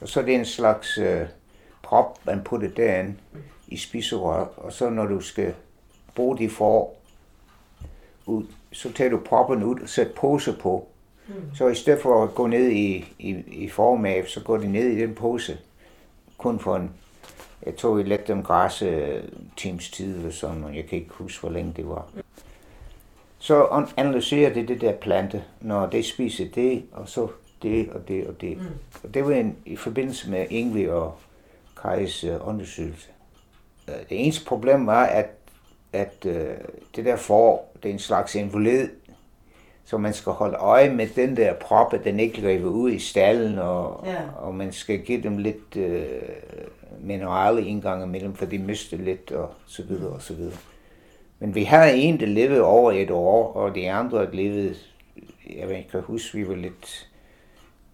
Og så er det en slags uh, prop, man putter derinde i spiserør. Og så når du skal bruge de for ud, så tager du proppen ud og sætter pose på. Mm. Så i stedet for at gå ned i, i, i formaf, så går de ned i den pose. Kun for en, jeg tog i let dem græsse times tid eller sådan, og jeg kan ikke huske, hvor længe det var. Så analyserer det det der plante, når det spiser det, og så det og det og det. Mm. Og det var en, i forbindelse med Ingvi og Kajs uh, undersøgelse. Uh, det eneste problem var, at, at uh, det der får, det er en slags invalid, så man skal holde øje med den der prop, at den ikke løber ud i stallen, og, ja. og man skal give dem lidt uh, minerale indgang imellem, for de mister lidt, og så videre, og så videre. Men vi havde en, der levede over et år, og de andre levede, jeg ved kan huske, vi var lidt,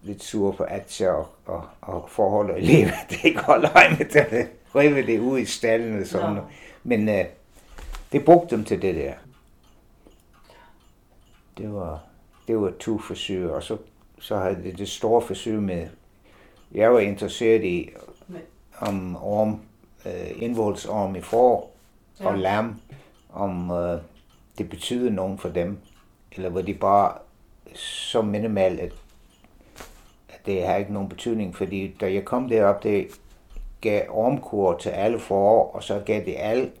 lidt sure på Atja og, og, og forhold i livet. Det ikke holde øje med det, rive det ud i stallen og sådan ja. Men uh, det brugte dem til det der. Det var, det var to forsøg, og så, så havde det det store forsøg med, jeg var interesseret i, om orm, uh, indvoldsorm i for ja. og lam om øh, det betyder nogen for dem, eller var de bare så minimalt, at, at det har ikke nogen betydning, fordi da jeg kom derop, det gav ormkur til alle forår, og så gav det alle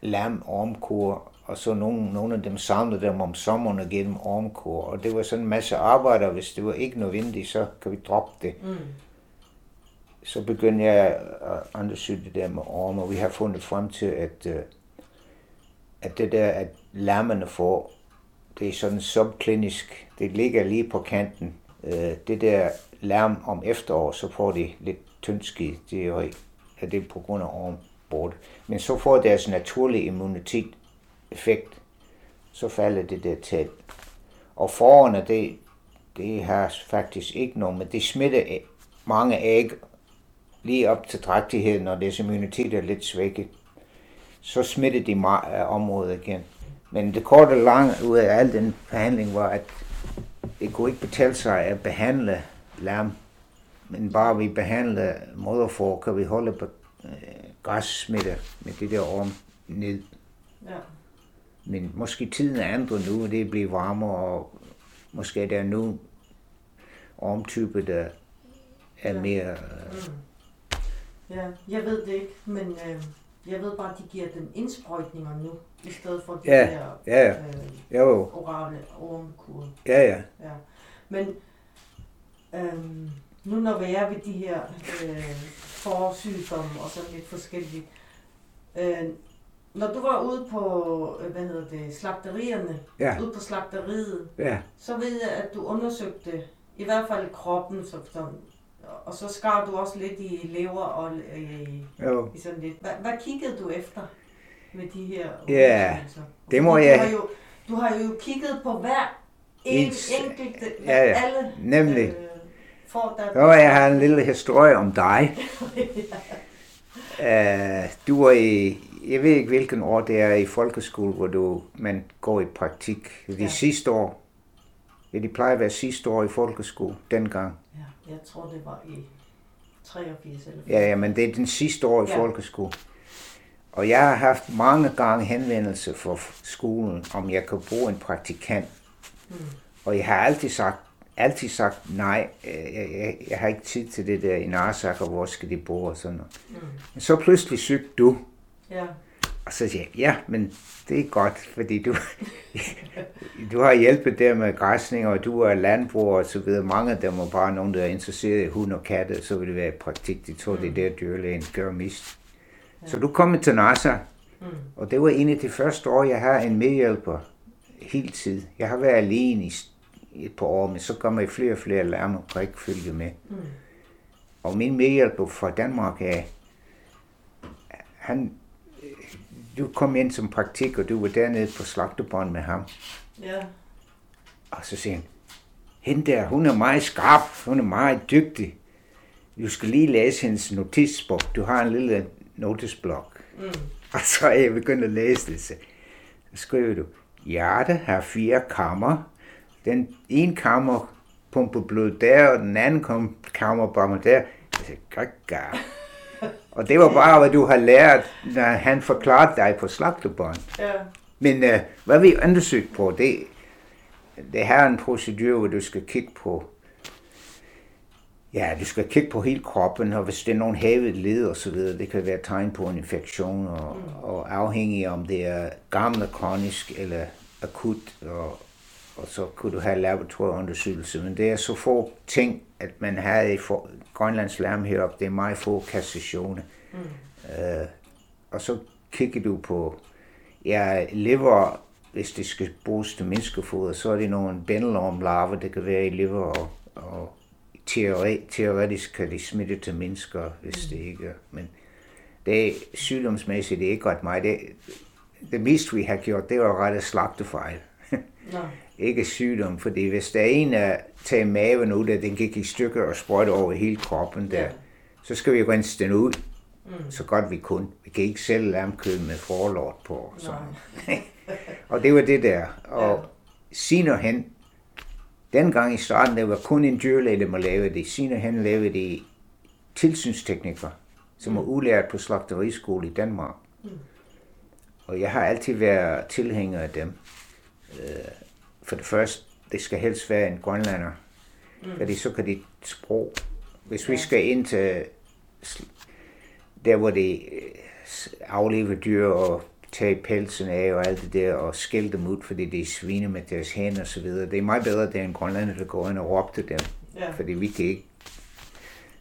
lam ormkur, og så nogle, nogle af dem samlede dem om sommeren og gav dem og det var sådan en masse arbejde, og hvis det var ikke nødvendigt, så kan vi droppe det. Mm. Så begyndte jeg at undersøge det der med orme, og vi har fundet frem til, at uh, at det der, at lammerne får, det er sådan subklinisk, det ligger lige på kanten. Øh, det der larm om efterår, så får de lidt tyndskid, det er jo er det på grund af ormbord. Men så får deres naturlige immunitet effekt, så falder det der tæt. Og forerne, det, det har faktisk ikke noget, men det smitter mange æg lige op til drægtighed, når deres immunitet er lidt svækket så smitter de meget af området igen. Men det korte og lange ud af al den behandling var, at det kunne ikke betale sig at behandle lam, men bare vi behandler moderfor, kan vi holde på øh, græssmitte med det der orm ned. Ja. Men måske tiden er andre nu, og det bliver varmere, og måske er der nu ormtype, der er ja. mere... Øh... Mm. Ja, jeg ved det ikke, men øh, jeg ved bare, at de giver dem indsprøjtninger nu, i stedet for de ja, der ja, ja. Øh, jo. orale ormkur. Ja, ja. ja. Men øhm, nu når vi er ved de her øh, forsygdomme og sådan lidt forskellige, øh, når du var ude på, øh, hvad hedder det, slagterierne, ja. ude på slagteriet, ja. så ved jeg, at du undersøgte i hvert fald kroppen, så, som og så skar du også lidt i lever og øh, i sådan lidt. Hvad, hvad kiggede du efter med de her Ja, det må jeg... Du har, jo, du har jo kigget på hver en enkelt, ja, ja. alle nemlig. Øh, får der... Nå, jeg har en lille historie om dig. ja. uh, du var i, jeg ved ikke hvilken år det er i folkeskole, hvor du, man går i praktik. De ja. sidste år. Ja, de plejer at være sidste år i folkeskole, dengang. Ja, jeg tror det var i 83 eller Ja, ja, men det er den sidste år i ja. folkeskole. Og jeg har haft mange gange henvendelse for skolen, om jeg kan bruge en praktikant. Mm. Og jeg har altid sagt, altid sagt nej, jeg, jeg, jeg har ikke tid til det der i Narsak, og hvor skal de bo og sådan noget. Mm. Men så pludselig søgte du. Ja. Og så siger jeg, ja, men det er godt, fordi du, du har hjælpet der med græsning, og du er landbrug og så videre. Mange af dem er bare nogen, der er interesseret i hund og katte, så vil det være i praktik. De tror, mm. det mm. der dyrlægen gør mist. Ja. Så du kom til NASA, mm. og det var en af de første år, jeg har en medhjælper hele tiden. Jeg har været alene i et par år, men så kommer flere og flere lærme og kan ikke følge med. Mm. Og min medhjælper fra Danmark er, han, du kom ind som praktik, og du var dernede på slagtebånd med ham. Ja. Og så siger han, hende der, hun er meget skarp, hun er meget dygtig. Du skal lige læse hendes notitsbog. Du har en lille notisblok. Mm. Og så er jeg begyndt at læse det. Så skriver du, hjerte har fire kammer. Den ene kammer pumper blod der, og den anden kammer bomber der. Jeg siger. Og det var bare, hvad du har lært, når han forklarede dig på slagtebånd. Ja. Men uh, hvad vi undersøgt på, det, det her er en procedure, hvor du skal kigge på Ja, du skal kigge på hele kroppen, og hvis det er nogle havet led og så videre, det kan være tegn på en infektion, og, mm. og afhængig om det er gammel, kronisk eller akut, og, og så kunne du have laboratorieundersøgelse. Men det er så få ting, at man havde i for, Grønlands Lærm heroppe, det er meget få kassationer. Mm. Uh, og så kigger du på, ja, lever, hvis det skal bruges til menneskefoder, så er det nogle bændelormlarver, det kan være i lever og, og teori, teoretisk kan de smitte til mennesker, hvis det ikke er. Men det er sygdomsmæssigt det er ikke ret meget. Det, det mest vi har gjort, det var rette slagtefejl. No. ikke sygdom, fordi hvis der er en, der tager maven ud, og den gik i stykker og sprøjte over hele kroppen der, yeah. så skal vi rense den ud, mm. så godt vi kun. Vi kan ikke sælge lamkød med forlort på. Så. og det var det der. Og yeah. senere hen, Dengang i starten, der var kun en dyrlæge, der må lave det. Senere hen lavede de tilsynsteknikere, som var mm. ulært på slagteriskole i Danmark. Mm. Og jeg har altid været tilhænger af dem. Øh, for det første, det skal helst være en grønlander, mm. fordi så kan de sprog. Hvis vi skal ind til der, hvor de øh, aflever dyr og tage pelsen af og alt det der, og skælde dem ud, fordi det er svine med deres hænder og så videre. Det er meget bedre, at det er en grønlander, der går ind og råbte dem, ja. fordi vi kan ikke.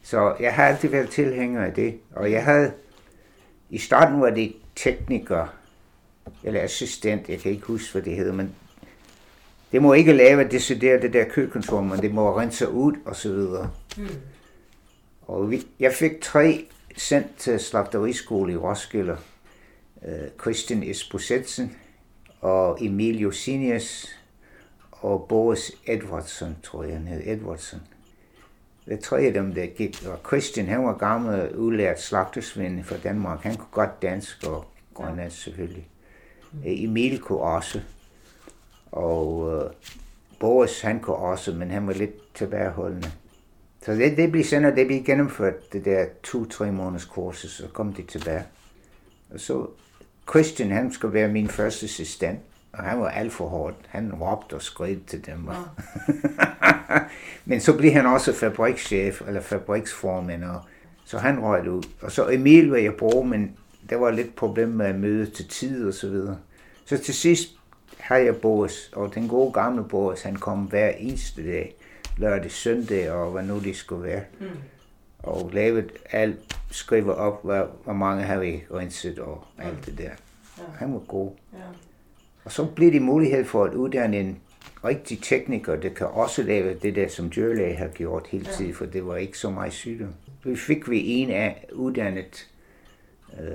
Så jeg har altid været tilhænger af det, og jeg havde, i starten var det tekniker, eller assistent, jeg kan ikke huske, hvad det hedder, men det må ikke lave decideret det der køkkentor, men det må rense ud og så videre. Mm. Og vi, jeg fik tre sendt til slagteriskole i Roskilde, Øh, Christian Esposetsen og Emilio Sinius og Boris Edwardson, tror jeg han hed, Edwardson. Det tre af dem, der gik, og Christian, han var gammel udlært slagtersvend fra Danmark. Han kunne godt dansk og grønlandsk selvfølgelig. Mm. Emil kunne også. Og uh, Boris, han kunne også, men han var lidt tilbageholdende. Så det, det blev senere, det blev gennemført, det der to-tre måneders kursus, så kom de tilbage. Og så Christian, han skulle være min første assistent, og han var alt for hårdt. Han råbte og skred til dem. Ja. Men så blev han også fabrikschef, eller fabriksformand, og så han røg ud. Og så Emil var jeg på, men der var lidt problem med at møde til tid og så videre. Så til sidst har jeg Boris, og den gode gamle Boris, han kom hver eneste dag, lørdag, søndag, og hvad nu det skulle være. Mm. Og lavet alt skriver op, hvor, hvor mange har vi renset og alt det der. Ja. Han var god. Ja. Og så bliver det mulighed for at uddanne en rigtig tekniker, der kan også lave det der, som dyrlæge har gjort hele tiden, ja. for det var ikke så meget sygdom. Så fik vi en af uddannet, øh,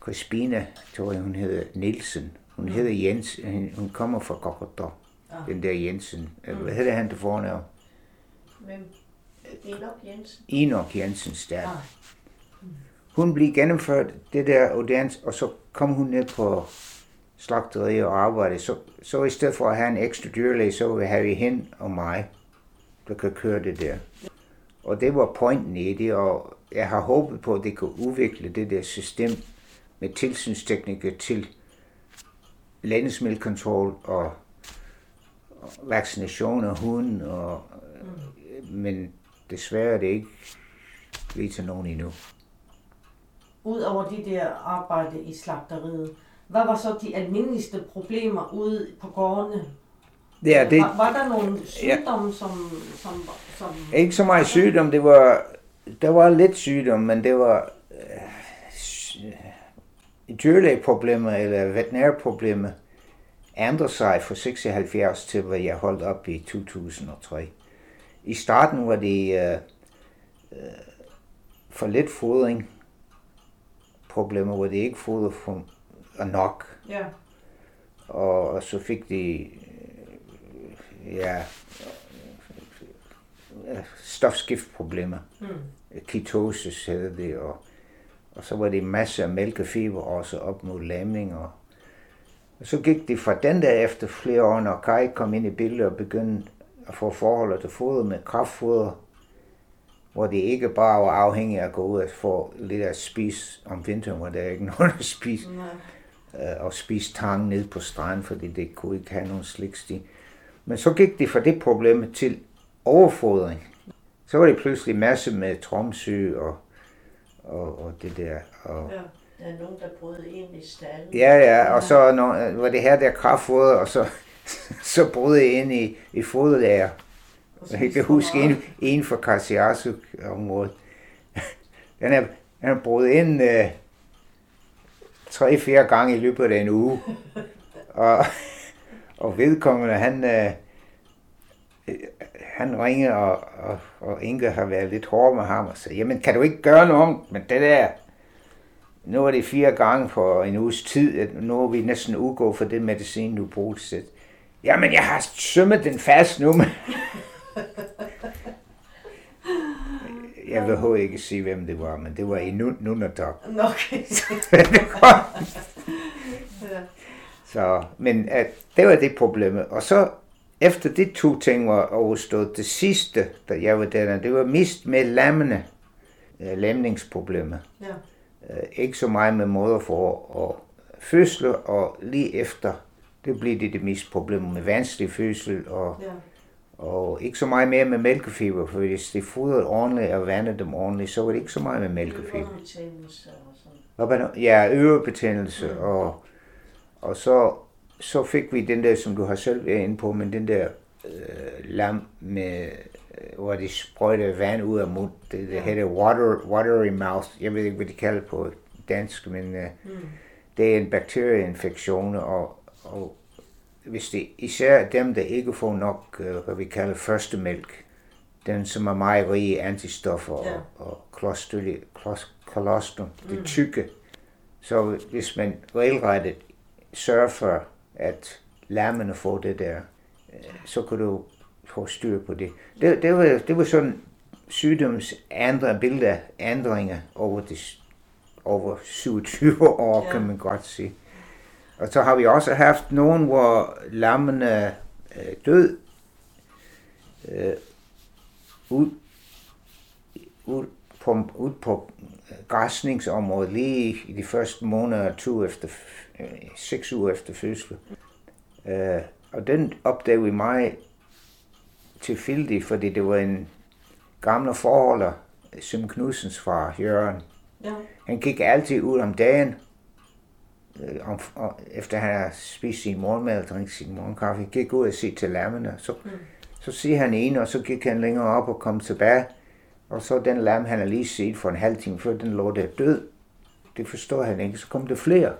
Crispina, tror jeg hun hedder, Nielsen. Hun ja. hedder Jens, hun kommer fra Kokotor. Ja. Den der Jensen. Mm. Hvad hedder han det fornavn? Hvem? Enoch Jensen. Enoch Jensens. Ja. Mm. Hun blev gennemført det der uddannelse, og så kom hun ned på slagteri og arbejde. Så, så i stedet for at have en ekstra dyrlæge, så vil have vi hende og mig, der kan køre det der. Og det var pointen i det, og jeg har håbet på, at det kunne udvikle det der system med tilsynsteknikere til lændesmiddelkontrol og, og vaccination af hunden, og, mm. men desværre er det ikke lige til nogen endnu. Udover de der arbejde i slagteriet, hvad var så de almindeligste problemer ude på gårdene? Ja, det, var, var der nogle sygdomme, ja. som, som, som... Ikke så meget sygdom, det var... Der var lidt sygdom, men det var... Øh, dyrlægeproblemer eller veterinærproblemer ændrer sig fra 76 til, hvad jeg holdt op i 2003. I starten var det øh, øh, for lidt fodring, problemer, hvor det ikke foder for nok. Ja. Og, og så fik de øh, ja, stofskiftproblemer. Mm. Ketosis hedder det, og, og så var det masser af mælkefiber også op mod lamning. Og, og så gik det fra den der efter flere år, når Kai kom ind i billedet og begyndte at få forhold til foder med kraftfoder, hvor det ikke bare var afhængigt af at gå ud og få lidt at spise om vinteren, hvor der er ikke nogen at spise. Øh, og spise tang ned på stranden, fordi det kunne ikke have nogen sliksti. Men så gik det fra det problem til overfodring. Så var det pludselig masse med tromsyge og, og, og det der. Og, ja. Der er nogen, der brød ind i stallen. Ja, ja, og så når, var det her der kraftfoder, og så, så brød jeg ind i, i foderlager. Jeg kan huske en, en fra Karsiasuk-området. Den er, den er brudt ind uh, tre-fire gange i løbet af en uge. og, og vedkommende, han, uh, han ringer, og, og, og Inge har været lidt hård med ham og sagde, jamen kan du ikke gøre noget men det der? Nu er det fire gange for en uges tid, at nu er vi næsten udgået for det medicin, du bruger til. Jamen, jeg har sømmet den fast nu. jeg vil overhovedet ikke sige, hvem det var, men det var i Nunatok. Okay. så, men at, det var det problem. Og så, efter de to ting var overstået, det sidste, da jeg var der, det var mest med lammene, uh, lamningsproblemer. Ja. Uh, ikke så meget med måder for at fødsle, og lige efter, det blev det det mest problemer med vanskelig fødsel og ja og ikke så meget mere med mælkefiber, for hvis det fodrede ordentligt og vandede dem ordentligt, så var det ikke så meget med mælkefiber. Ørebetændelse og sådan. Ja, ørebetændelse, mm. og, og så, så fik vi den der, som du har selv været inde på, men den der øh, lam med, øh, hvor de sprøjter vand ud af mund. Det, det hedder water, watery mouth. Jeg ved ikke, hvad de kalder på dansk, men øh, mm. det er en bakterieinfektion, og, og hvis det især dem, der ikke får nok, øh, hvad vi kalder første mælk, den som er meget rige i antistoffer ja. og, og kolostrum, mm. det tykke. Så hvis man regelrettet sørger for, at lammene får det der, øh, så kan du få styr på det. Det, det, var, det var sådan sygdoms andre billeder, ændringer over, de, over 27 år, ja. kan man godt sige. Og så har vi også haft nogen, hvor lammene er død øh, ud, ud, på, ud på græsningsområdet lige i de første måneder, to efter, øh, seks uger efter fødsel. Øh, og den opdagede vi meget tilfældigt, fordi det var en gammel forholder, Sim Knudsens far, Jørgen. Ja. Han gik altid ud om dagen øh, om, og, efter han har spist sin morgenmad og drikket sin morgenkaffe, gik ud og se til lammene. Så, mm. så siger han en, og så gik han længere op og kom tilbage. Og så den lam, han har lige set for en halv time før, den lå der død. Det forstår han ikke. Så kom der flere.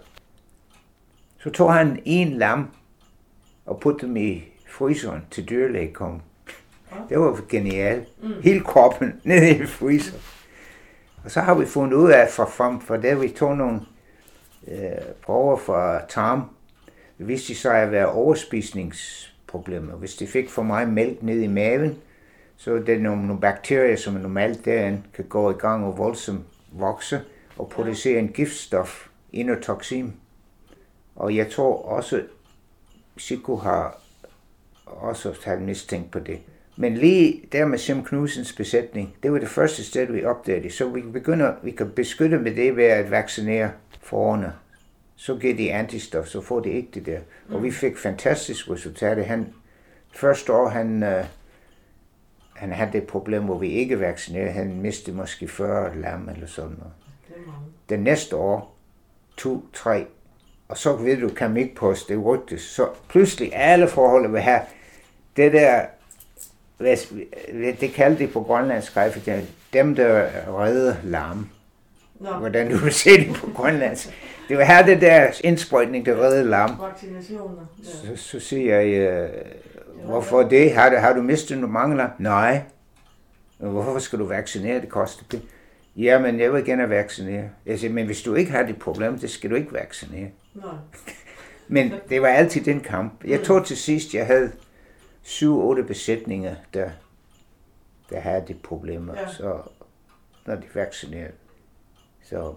Så tog han en lam og puttede dem i fryseren til dyrlæge kom. Det var genialt. Mm. Hele kroppen nede i fryseren. Og så har vi fundet ud af, for, for, for der vi tog nogle øh, prøver fra tarm, viste sig at være overspisningsproblemer problemer. Hvis de fik for meget mælk ned i maven, så er det nogle, nogle bakterier, som er normalt derinde, kan gå i gang og voldsomt vokse og producere en giftstof, inotoxin. Og jeg tror også, Siko har også taget mistænkt på det. Men lige der med Sim Knudsens besætning, det var det første sted, vi opdagede Så vi begynder, vi kan beskytte med det ved at vaccinere forerne. Så giver de antistof, så får de ikke det der. Mm. Og vi fik fantastisk resultater. Han, første år, han, uh, han havde det problem, hvor vi ikke vaccinerede. Han mistede måske 40 lam eller sådan noget. Den næste år, to, tre, og så ved du, kan ikke poste det rygtes. Så pludselig alle forhold vil have det der det kaldte de på grønlandsk for dem, der redder larm. Nå. Hvordan du vil se det på grønlandsk. Det var her det der indsprøjtning, der redder larm. Vaccinationer. Ja. Så, så siger jeg, øh, hvorfor det? Har du, har du mistet nogle mangler? Nej. Hvorfor skal du vaccinere? Det koster det. Jamen, jeg vil gerne vaccinere. Jeg siger, men hvis du ikke har det problem, det skal du ikke vaccinere. Nej. men det var altid den kamp. Jeg mm. tror til sidst, jeg havde syv, otte besætninger, der, der havde de problemer, ja. så når de vaccinerede. Så.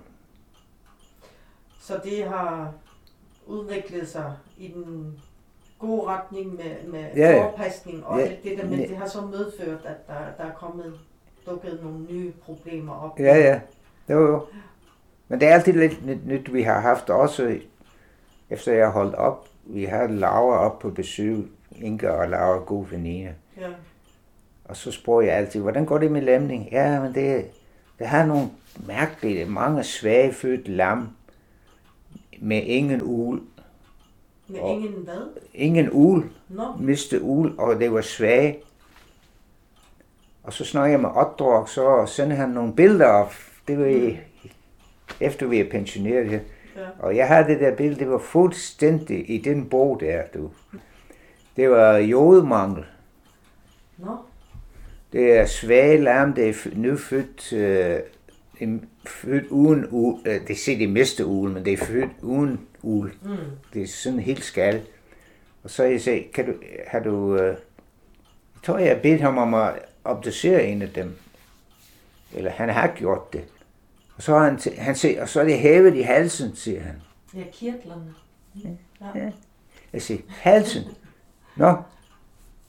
så det har udviklet sig i den gode retning med, med ja, forpasning og ja, alt det der, men ja. det har så medført, at der, der er kommet dukket nogle nye problemer op. Ja, ja. Det var jo. Men det er altid lidt nyt, nyt vi har haft også, efter jeg har holdt op, vi har Laura op på besøg Inga og Laura god veninde. Ja. Og så spørger jeg altid, hvordan går det med lamning? Ja, men det, det har nogle mærkelige, mange svage født lam med ingen ul. Og ingen hvad? Ingen ul. No. Miste ul, og det var svage. Og så snakker jeg med Otdrog, så sender han nogle billeder op. Det var i, mm. efter vi er pensioneret her. Ja. Og jeg havde det der billede, det var fuldstændig i den bog der, du. Det var jodmangel. Nå. Det er svage larm, det er nyfødt, øh, født uden ul. Øh, det ser det meste ul, men det er født uden ul. Mm. Det er sådan helt skal. Og så jeg sagde, kan du, har du, øh, jeg tror jeg bedt ham om at obducere en af dem. Eller han har gjort det. Og så, har han, han siger, og så er det hævet i halsen, siger han. Ja, kirtlerne. Ja. ja. Jeg siger, halsen. Nå,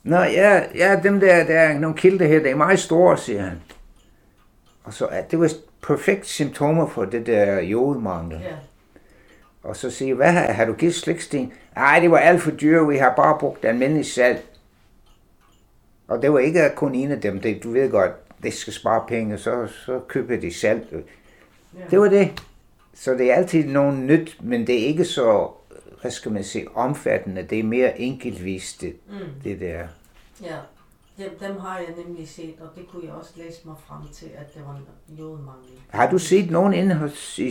Nå ja, ja, dem der, der er nogle kilder her, der er meget store, siger han. Og så, at det var perfekt symptomer for det der jodmangel. Ja. Og så siger hvad har, har du givet sliksten? Nej, det var alt for dyrt, vi har bare brugt almindelig salt. Og det var ikke kun en af dem, det, du ved godt, det skal spare penge, så, så køber de salt. Ja. Det var det. Så det er altid noget nyt, men det er ikke så hvad skal man sige, omfattende. Det er mere enkeltvist, det, mm. det der. Ja, dem, dem har jeg nemlig set, og det kunne jeg også læse mig frem til, at det var jodmangel. Har du set nogen inde hos i,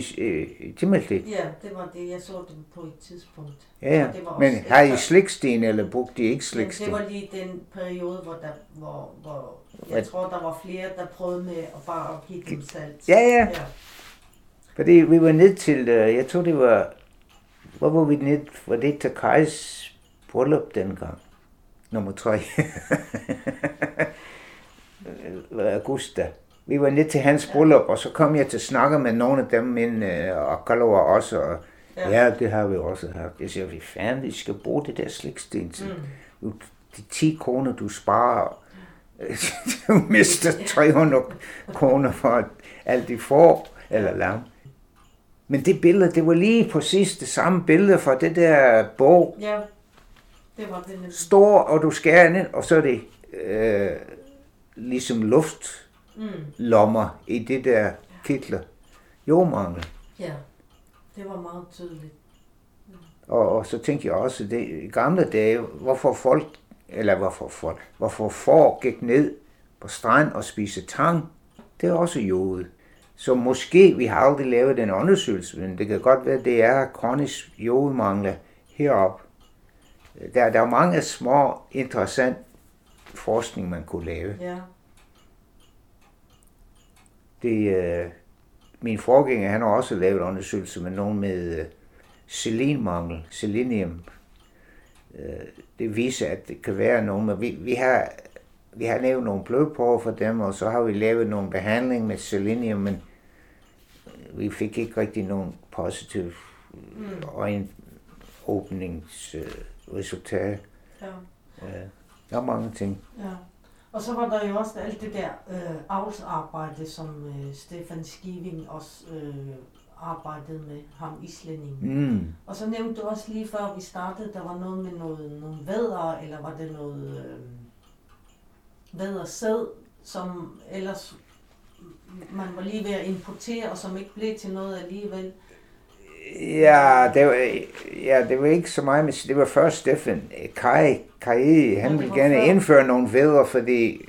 i Timothy? Ja, det var det. Jeg så dem på et tidspunkt. Ja, ja. Men har I sliksten, eller brugte de ikke sliksten? det var lige den periode, hvor, der, hvor, hvor jeg Hvad? tror, der var flere, der prøvede med at bare give dem salt. Ja, ja. ja. Fordi vi var ned til, øh, jeg tror det var hvor var vi ned? Var det til Kajs bryllup dengang? Nummer tre. Augusta. Vi var ned til hans bryllup, og så kom jeg til at snakke med nogle af dem, min, øh, og Kalover også, og ja. ja, det har vi også haft. Jeg siger, vi fanden, vi skal bruge det der sliksten til. Mm. De 10 kroner, du sparer, du mister 300 kroner for alt de får, eller lam. Men det billede, det var lige præcis det samme billede fra det der bog. Ja, det var det. Stor, og du skærer ind, og så er det øh, ligesom luftlommer mm. i det der kitler. Jordmangel. Ja, det var meget tydeligt. Ja. Og, og så tænkte jeg også, det i gamle dage, hvorfor folk, eller hvorfor folk, hvorfor får gik ned på strand og spise tang, det er også jordet. Så måske, vi har aldrig lavet den undersøgelse, men det kan godt være, at det er kronisk jodmangel heroppe. Der, der er mange små, interessant forskning, man kunne lave. Ja. Det, øh, min forgænger, han har også lavet undersøgelser med nogen med øh, selenmangel, selenium. øh, det viser, at det kan være nogen, men vi, vi har vi har lavet nogle blodprøver for dem, og så har vi lavet nogle behandling med selenium, men vi fik ikke rigtig nogen positiv mm. Øjenåbningsresultat. Ja. ja. Der er mange ting. Ja. Og så var der jo også alt det der øh, avlsarbejde, som øh, Stefan Skiving også øh, arbejdede med, ham islændingen. Mm. Og så nævnte du også lige før vi startede, der var noget med noget, nogle vædder, eller var det noget øh, væddersæd, som ellers man var lige ved at importere, og som ikke blev til noget alligevel. Ja, det var, ja, det var ikke så meget, men det var først Steffen Kai, Kai han ville gerne før. indføre nogle vædder, fordi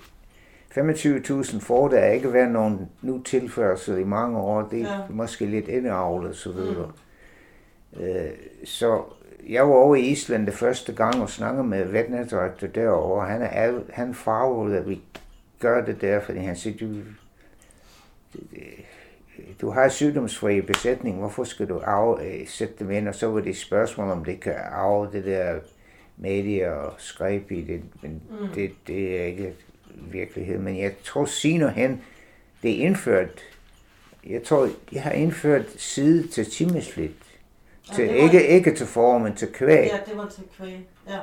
25.000 får der ikke været nogen nu tilførsel i mange år. Det er ja. måske lidt indavlet så videre. Mm. Øh, så jeg var over i Island det første gang og snakkede med veterinærdirektør derovre. Han, er, han farvede, at vi gør det der, fordi han siger, du, du har sygdomsfri besætning, hvorfor skal du af, øh, sætte dem ind? Og så var det et spørgsmål, om det kan arve det der medie og skræb i det, men mm. det, det er ikke virkelighed. Men jeg tror senere hen, det er indført, jeg tror, jeg har indført side til timeslit. Til, ja, var... ikke, ikke til form, men til kvæg. Ja, det var til kvæg, ja.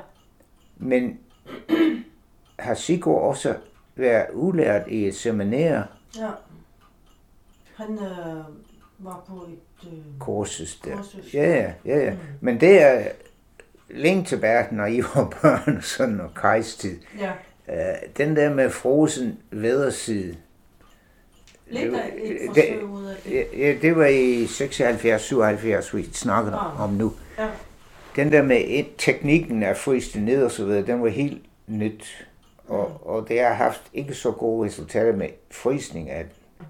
Men har Sigurd også været ulært i et seminær? Ja. Han øh, var på et... Øh, kursus der. Kursus. Ja, ja, ja. ja. Mm. Men det er længe tilbage, når I var børn sådan og kejstid. Ja. Øh, den der med frosen vederside. Lidt af et forsøg ud af det. Ja, det var i 76-77, vi snakkede ah. om nu. Ja. Den der med et, teknikken af fryse ned og så videre, den var helt nyt. Og, mm. og det har haft ikke så gode resultater med frysning af.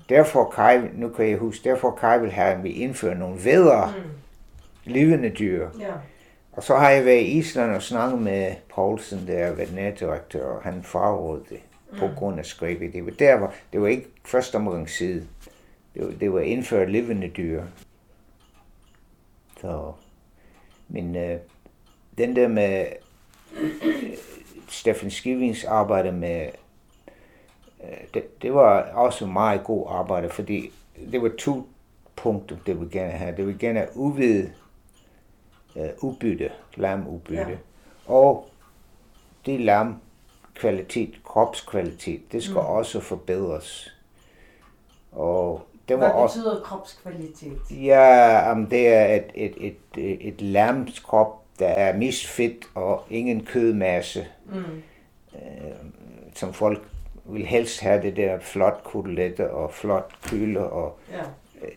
Derfor Kai, nu kan jeg huske, derfor Kai vil have, at vi indfører nogle vedere mm. levende dyr. Ja. Og så har jeg været i Island og snakket med Poulsen, der er veterinærdirektør, og han frarådede det mm. på grund af skræbet. Det var, der var, det var ikke første omgang side. Det var, det var indført levende dyr. Så, men øh, den der med øh, Stefan Skivings arbejde med det, det var også meget god arbejde, fordi det var to punkter, det vi gerne have. Det vil gerne uvide uh, udbytte, lamudbytte, ja. og det lam kvalitet, kropskvalitet, det skal mm. også forbedres. Og det var Hvad betyder også, kropskvalitet? Ja, um, det er et, et, et, et, et lams krop, der er misfedt og ingen kødmasse, mm. uh, som folk vil helst have det der flot koteletter og flot køler og ja. øh,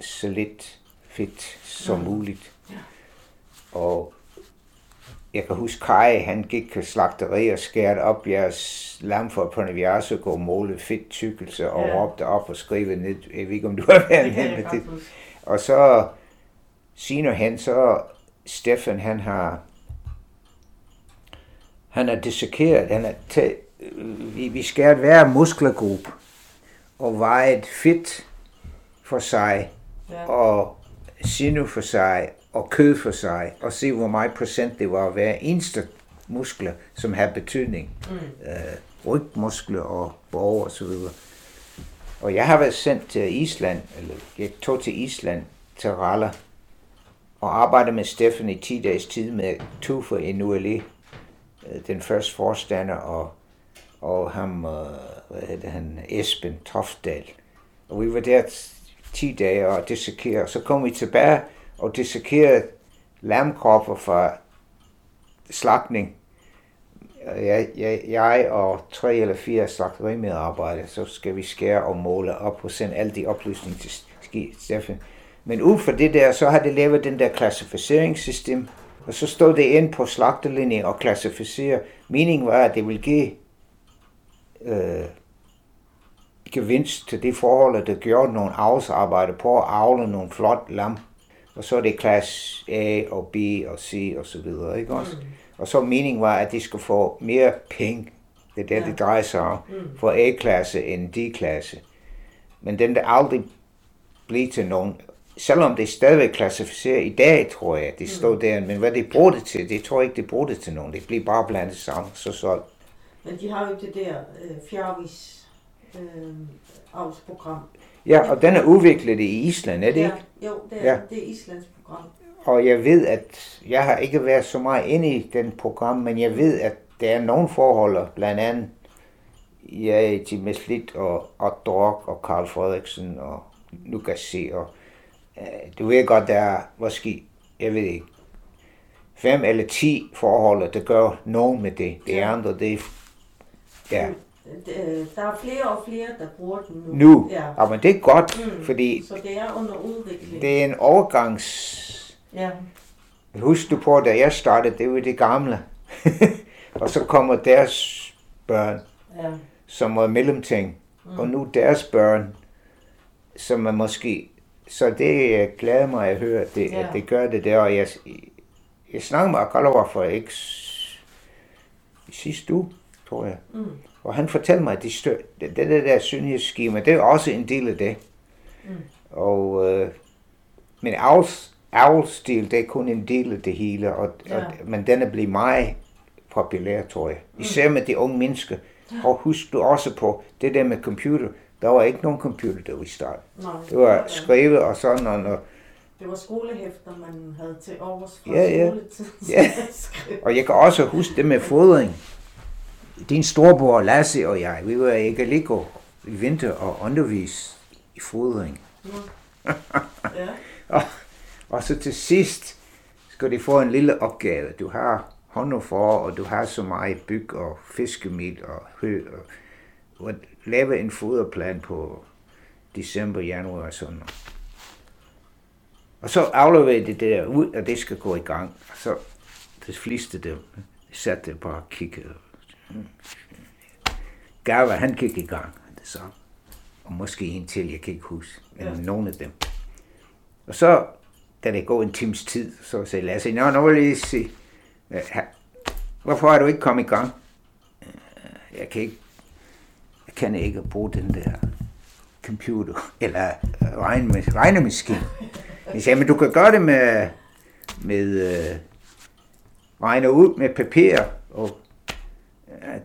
så lidt fedt som mm. muligt. Ja. Og jeg kan huske Kai, han gik til slagteri og skærte op jeres lam for på Naviaso og måle fedt tykkelse og ja. råbte op og skrive ned. Jeg ved ikke, om du har været med med det. Og så senere hen, så Stefan, han har han er dissekeret, han har taget vi, vi skærer hver muskelgruppe og vejet fedt for sig, ja. og sinu for sig, og kød for sig, og se hvor meget procent det var hver eneste muskler, som har betydning. Mm. Øh, rygmuskler og borg og så videre. Og jeg har været sendt til Island, eller jeg tog til Island, til Ralla, og arbejdede med Steffen i 10 dages tid med Tufa i Nuali, øh, den første forstander, og og ham, øh, hvad hedder han, Esben Tofdal. Og vi var der 10 dage og dissekerede. Så kom vi tilbage og dissekerede lamkropper fra slagtning. Jeg, jeg, jeg og tre eller fire slagterimedarbejdere, så skal vi skære og måle op og sende alle de oplysninger til Steffen. Men ud fra det der, så har det lavet den der klassificeringssystem, og så stod det ind på slagterlinjen og klassificere. Meningen var, at det ville give øh, gevinst til det forhold, at det gjorde nogle avlsarbejde på at avle nogle flot lam. Og så er det klasse A og B og C og så videre, ikke også? Mm. Og så meningen var, at de skulle få mere penge. Det er det, ja. det drejer sig om. Mm. For A-klasse end D-klasse. Men den der aldrig blev til nogen selvom det stadigvæk klassificeret i dag, tror jeg, det står mm. der, men hvad det bruger det til, det tror jeg ikke, det bruger det til nogen. Det bliver bare blandet sammen, så solgt. Men de har jo det der øh, fjervis øh, avlsprogram. Ja, og den er udviklet i Island, er det ja, ikke? Jo, det er, ja. det er Islands program. Og jeg ved, at jeg har ikke været så meget inde i den program, men jeg ved, at der er nogle forhold, blandt andet ja, Jim Meslit og, og Dork og Karl Frederiksen og Lukas C. Og, uh, du ved godt, der er måske, jeg ved ikke, fem eller ti forhold, der gør nogen med det. Det andre, det ja. Øh, der er flere og flere, der bruger den nu. Nu? Ja, ja men det er godt, mm. fordi... Så det er under udvikling. Det er en overgangs... Ja. Husk du på, da jeg startede, det var det gamle. og så kommer deres børn, ja. som var mellemting. Mm. Og nu deres børn, som er måske... Så det jeg glæder mig at høre, det, ja. at det gør det der. Og jeg, jeg snakkede med Akalawa for ikke sidste uge, tror jeg. Mm. Og han fortalte mig, at de stør, det, det der synlighedsskema, det er også en del af det. Mm. Og, øh, men avls, avlstil, det er kun en del af det hele, og, ja. og, men den er blevet meget populær, tror jeg. Mm. Især med de unge mennesker. Og husk du også på, det der med computer, der var ikke nogen computer, der vi startede. Nej, det var skrevet og sådan, og når, det var skolehæfter, man havde til overs fra ja, ja. skoletid. Ja. og jeg kan også huske det med fodring din storbror Lasse og jeg, vi var ikke ligge i vinter og undervise i fodring. Ja. ja. og, og så til sidst skal de få en lille opgave. Du har hånd for, og du har så meget byg og fiskemid og hø, og, og lave en foderplan på december, januar og sådan noget. Og så afleverede det der ud, og det skal gå i gang. Og så det fleste dem satte bare og kiggede Gava, han gik i gang. Det så. Og måske en til, jeg kan ikke huske. Men ja. nogle af dem. Og så, da det går en times tid, så sagde Lasse, Nå, nu vil jeg se. Hvorfor er du ikke kommet i gang? Øh, jeg kan ikke, jeg kan ikke bruge den der computer, eller regne, regnemaskine. Jeg sagde, men du kan gøre det med, med uh, regne ud med papir og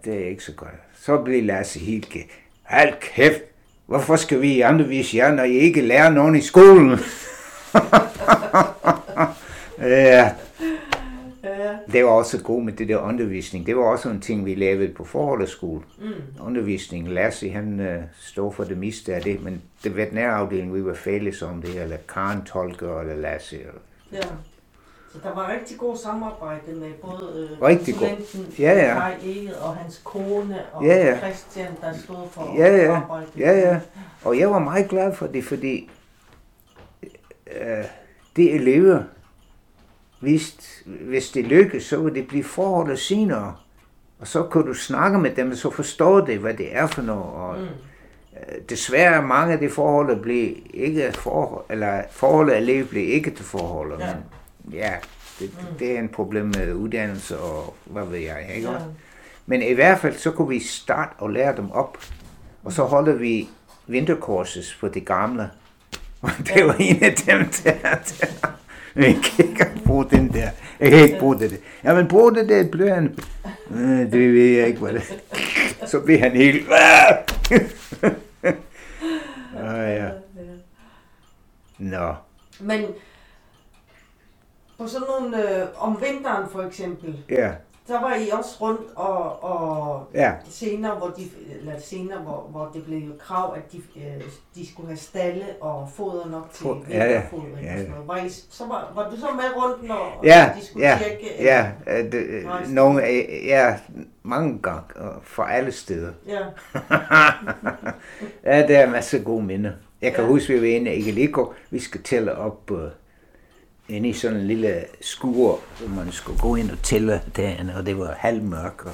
det er ikke så godt. Så bliver Lasse helt gæt. Hold kæft, hvorfor skal vi undervise jer, når I ikke lærer nogen i skolen? ja. Det var også god med det der undervisning. Det var også en ting, vi lavede på forholdsskole. Mm. Undervisning. Lasse, han uh, stod for det meste af det, men det veterinærafdeling, vi var fælles om det, eller Karen Tolker, eller Lasse. Ja. Så der var rigtig god samarbejde med både øh, rigtig god. Ja, ja. Kai og hans kone og ja, ja. Christian, der stod for ja, ja. arbejdet. Ja, ja. Og jeg var meget glad for det, fordi øh, de elever, hvis, hvis det lykkes, så vil det blive forholdet senere. Og så kan du snakke med dem, og så forstår det, hvad det er for noget. Og, mm. øh, desværre mange af de forhold blev ikke forhold, eller forholdet af livet blev ikke til forholdet. Ja. Men, ja, det, mm. det er en problem med uddannelse og hvad ved jeg, ikke? Ja. Men i hvert fald, så kunne vi starte og lære dem op. Og så holder vi vinterkurses for de gamle. Og det var en af dem der. der. Jeg kan ikke bruge den der. Jeg kan ikke bruge det. Ja, men brug det der bløren. Øh, det ved jeg ikke, hvad det Så bliver han helt... ah, ja. Nå. Men på sådan nogle, øh, om vinteren for eksempel, ja. så var I også rundt og, og ja. senere, hvor de, eller senere, hvor, hvor det blev jo krav, at de, øh, de skulle have stalle og foder nok til For, ja, ja. ja, ja. Var, I, så var, var du så med rundt, når ja, de skulle ja, tjekke? Ja, øh, det, øh, nogle, ja, mange gange, fra alle steder. Ja. ja, der er masser af gode minder. Jeg kan ja. huske, vi var inde i Egeliko, vi skal tælle op uh, inde i sådan en lille skur, hvor man skulle gå ind og tælle derinde, og det var halvmørk, og,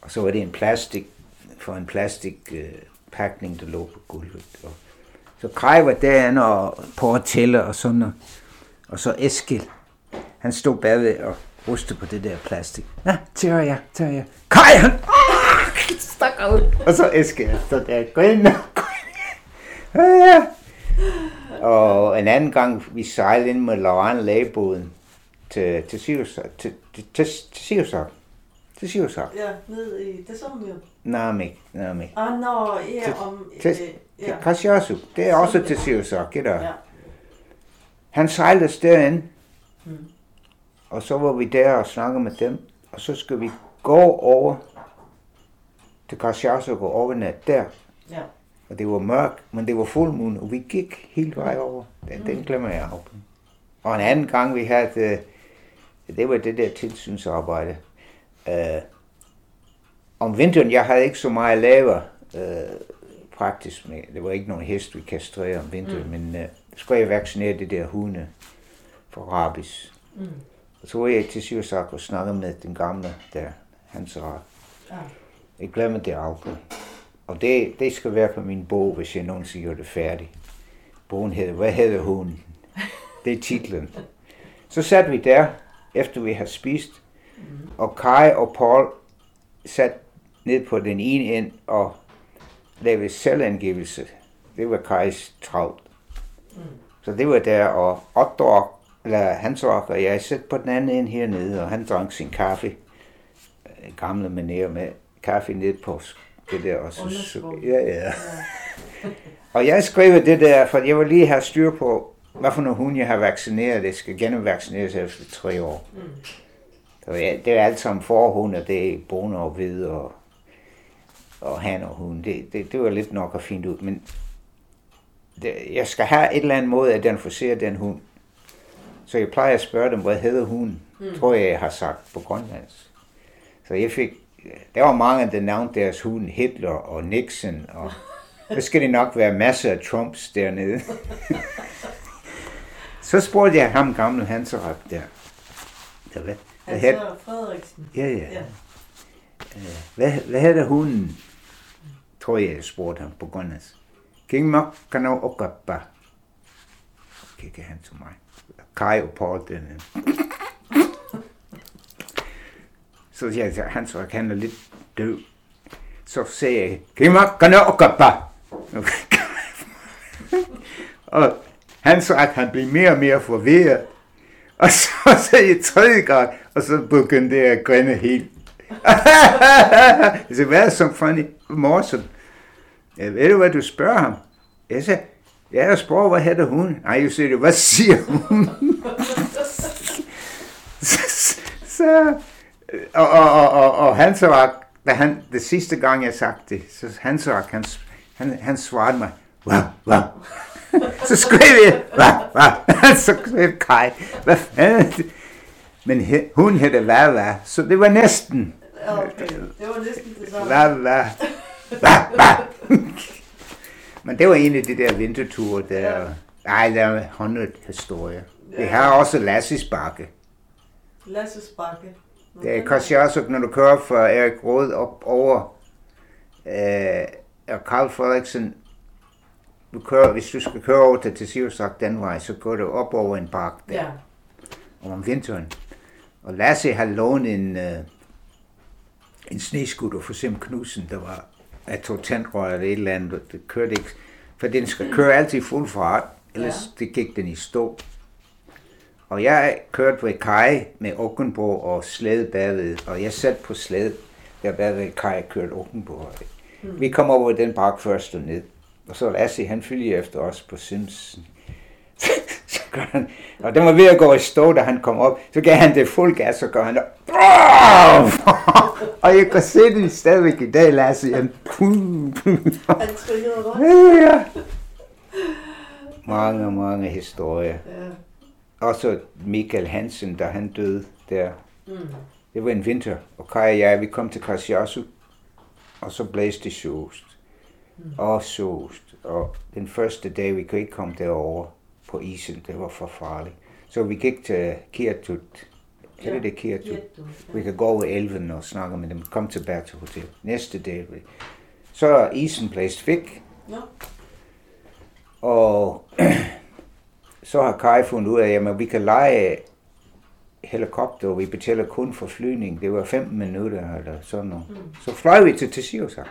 og så var det en plastik, for en plastikpakning, øh, der lå på gulvet. Og så var derinde og på at tælle og sådan noget. Og så Eskil, han stod bagved og ruste på det der plastik. Ja, tør jeg, tør jeg. Kaj, han ah, stak ud. Og så Eskil, så der, gå ind. Ja, ja. Og en anden gang, vi sejlede ind med Lauren lægebåden til, til Sirius, til, til, til, til Sirius. Til Sirius. Ja, ned i, det vi jo. Namik, Namik. Ah, nå, ja, til, om... Til, øh, ja. ja. Kashiasu, det er også til Sirius, ikke der? Ja. Han sejlede derind, Mm. og så var vi der og snakkede med dem, og så skal vi gå over til Kashiasu og gå over nat der. Ja. Og det var mørkt, men det var fuldmåne, og vi gik helt vej over. Den, den glemmer jeg aldrig. Og en anden gang, vi havde, øh, det var det der tilsynsarbejde. Uh, om vinteren, jeg havde ikke så meget at lave uh, praktisk med. Det var ikke nogen hest, vi kastrerede om vinteren, mm. men uh, skulle jeg vaccinere det der hunde for rabies. Mm. Og så var jeg til Syresak og snakkede med den gamle der, hans ret. Ja. Jeg glemmer det aldrig. Og det, det skal være på min bog, hvis jeg nogensinde gør det færdig. Bogen hedder, hvad hedder hunden? Det er titlen. Så satte vi der, efter vi havde spist, og Kai og Paul sat ned på den ene end og lavede selvangivelse. Det var Kais travlt. Så det var der, og Otto, eller Hans og jeg sad på den anden ende hernede, og han drak sin kaffe. Øh, Gamle manér med kaffe ned på det der. Og så, ja, ja. Og jeg skrev det der, for jeg vil lige have styr på, hvad for nogle hunde jeg har vaccineret. Det skal gennemvaccineres efter tre år. Mm. Så ja, det er alt sammen forhunde, det er boner og hvide og, og han og hund. Det, det, det var lidt nok at finde ud, men det, jeg skal have et eller andet måde at identificere den hund. Så jeg plejer at spørge dem, hvad hedder hunden? Mm. Tror jeg, jeg har sagt på grønlandsk. Så jeg fik, der var mange, der nævnte deres hund, Hitler og Nixon, og der skal det nok være masser af Trumps dernede. så spurgte jeg ham, gamle Hanserak der. der hvad, hvad, Altså Frederiksen. ja, ja. Ja. Øh, Hvad, hvad hedder hunden? Tror jeg, jeg spurgte ham på grønlandsk. King Mok kan nå okappa. Kigger han til mig. Kai og Paul, den så siger jeg, han så han er lidt død. Så sagde jeg, King Mok kan nå okappa. og Hans så, at han blev mere og mere forvirret. Og så sagde jeg tredje gang, og så begyndte jeg at grine helt. jeg sagde, hvad er så funny? Morsom. Jeg ved du, hvad du spørger ham? Jeg sagde, ja, jeg spørger, hvad hedder hun? Nej, jeg siger, hvad siger hun? så, så, og, og, og, og, og han så, da han, det sidste gang, jeg sagde det, så han så, han, han, han svarede mig, hvad, hvad? så skrev jeg, hvad, hvad? så skrev Kai, hvad fanden? er det? Men he, hun hedder hvad? Så det var næsten, Ja, Okay, det var næsten det samme. hvad? Men det var en af de der vinterture, der... Ej, der er 100 historier. Vi har også Lasses Bakke. Lasses Bakke. Det er også, når du kører fra Erik Råd op over øh, og Karl Frederiksen, du kører, hvis du skal køre over til Tessiusak den vej, så går du op over en park der Ja. om vinteren. Og Lasse har lånt en, øh, en sneskutter for Sim Knudsen, der var af to tandrør eller et eller andet, det kørte ikke, for den skal køre altid fuld fart, ellers ja. det gik den i stå. Og jeg kørte ved Kai med Åkenbo og slæde bagved, og jeg satte på slæde, der bagved Kai kørte Åkenbo. Mm. Vi kom over den park først og ned, og så Lasse, han følger efter os på så gør han, og den var ved at gå i stå, da han kom op, så gav han det fuld gas, så gør han der, og jeg kan se det stadigvæk i dag, Lasse. Han, Han trykkede rundt. ja. Mange, mange historier. Ja. Også Michael Hansen, da han døde der. Mm. Det var en vinter, og Kai og jeg, vi kom til Kasjasu, og så blæste det såst. Og såst. Og den første dag, vi kunne ikke komme derover på isen, det var for farligt. Så vi gik til Kirtut. Er det det Kirtut? Jetto. Vi kan gå over elven og snakke med dem. Kom tilbage til hotel. Næste dag. Så er isen blæst væk, Nå, og så har Kai fundet ud af, at vi kan lege helikopter, og vi betaler kun for flyvning. Det var 15 minutter eller sådan noget. Mm. Så fløj vi til Tessiusa.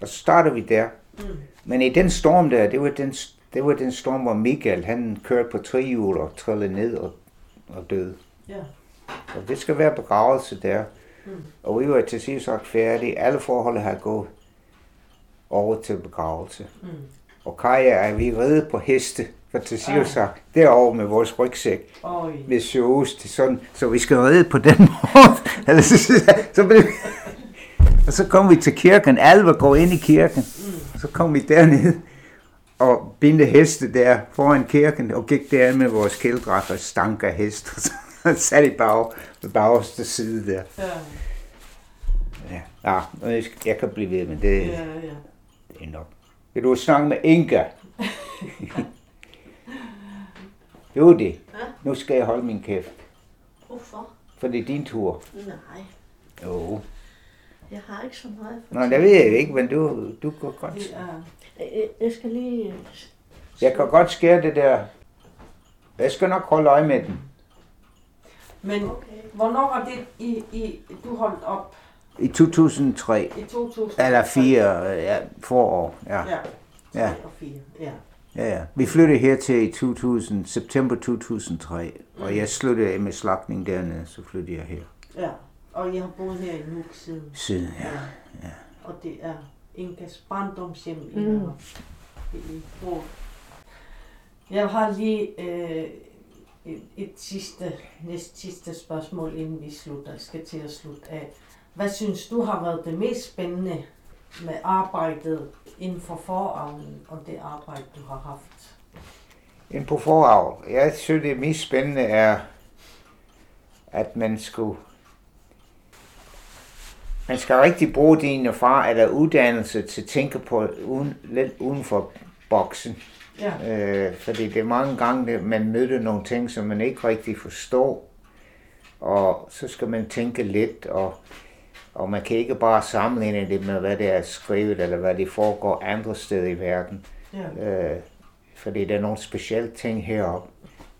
Og så starter vi der. Mm. Men i den storm der, det var den det var den storm, hvor Michael, han kørte på trehjul og trillede ned og, og døde. Ja. Og det skal være begravelse der. Mm. Og vi var til sidst sagt færdige. Alle forhold har gået over til begravelse. Mm. Og Kaja er vi redde på heste, for til ah. sagt, derovre med vores rygsæk. Oi. Med sjovest, sådan, så vi skal redde på den måde. altså, så, så, og så kom vi til kirken, alle var gået ind i kirken. Mm. Så kom vi derned og binde heste der foran kirken, og gik der med vores kælddragt og stank af hest, og så sat i bag, på bagerste side der. Ja. Ja, ja jeg, jeg kan blive ved, men det, ja, ja. det er nok. Vil du snakke med Inga? jo det. Ja? Nu skal jeg holde min kæft. Hvorfor? For det er din tur. Nej. Jo. Jeg har ikke så meget. Nå, det ved jeg ikke, men du, du går godt. Jeg, jeg skal lige... Jeg kan godt skære det der. Jeg skal nok holde øje med den. Men okay. hvornår var det, I, I, du holdt op? I 2003. I 2003. Eller 4, ja, forår, ja. Ja, ja. og 4, ja. Ja, ja. Vi flyttede her til i 2000, september 2003, mm. og jeg sluttede med slagning dernede, så flyttede jeg her. Ja, og jeg har boet her i Nuuk siden. Siden, ja. ja. ja. Og det er Inkas barndomshjem, mm. I har Jeg har lige øh, et, et sidste, næst sidste spørgsmål, inden vi slutter, skal til at slutte af. Hvad synes du har været det mest spændende med arbejdet inden for forarven og det arbejde, du har haft? Inden på forarv? Jeg synes, det mest spændende er, at man skulle man skal rigtig bruge din erfaring eller uddannelse til at tænke på uden, lidt uden for boksen. Ja. Øh, fordi det er mange gange, man møder nogle ting, som man ikke rigtig forstår. Og så skal man tænke lidt, og, og man kan ikke bare sammenligne det med, hvad det er skrevet, eller hvad det foregår andre steder i verden. Ja. Øh, fordi der er nogle specielle ting heroppe.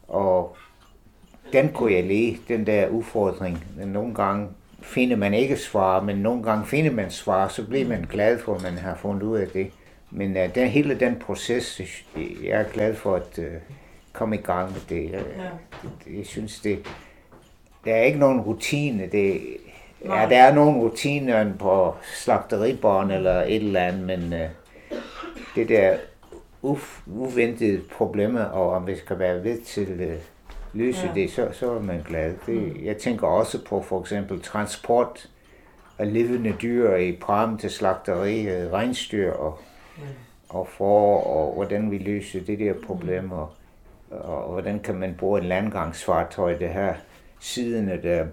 Og den kunne jeg lide, den der udfordring. Nogle gange finder man ikke svar, men nogle gange finder man svar, så bliver man glad for, at man har fundet ud af det. Men uh, den, hele den proces, jeg er glad for at uh, komme i gang med det. Jeg, ja. jeg, jeg synes, det, der er ikke nogen rutine. Det, ja, der er nogen rutiner på slagteribånd eller et eller andet, men uh, det der uf, uventede problemer, og om vi skal være ved til uh, løse ja. det, så, så er man glad. Det, mm. Jeg tænker også på for eksempel transport af levende dyr i pram til slagteri, regnstyr og og for, og hvordan vi løser det der problem, og, og hvordan kan man bruge en landgangsfartøj, det her siderne der er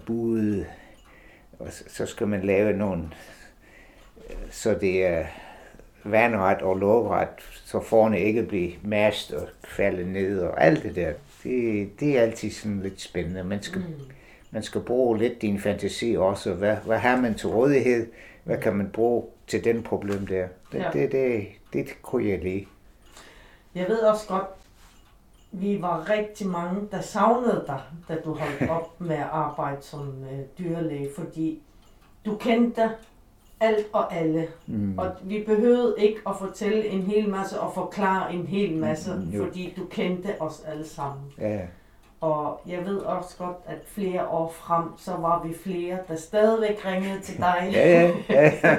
og så skal man lave nogle, så det er vandret og lovret, så forne ikke bliver mast og falde ned og alt det der. Det, det er altid sådan lidt spændende. Man skal, mm. man skal bruge lidt din fantasi også. Hvad, hvad har man til rådighed? Hvad kan man bruge til den problem der? Det, ja. det, det, det kunne jeg lide. Jeg ved også godt, vi var rigtig mange, der savnede dig, da du holdt op med at arbejde som øh, dyrlæge, fordi du kendte alt og alle. Mm. Og vi behøvede ikke at fortælle en hel masse og forklare en hel masse, mm, fordi du kendte os alle sammen. Ja. Og jeg ved også godt, at flere år frem, så var vi flere, der stadigvæk ringede til dig. ja, ja, ja.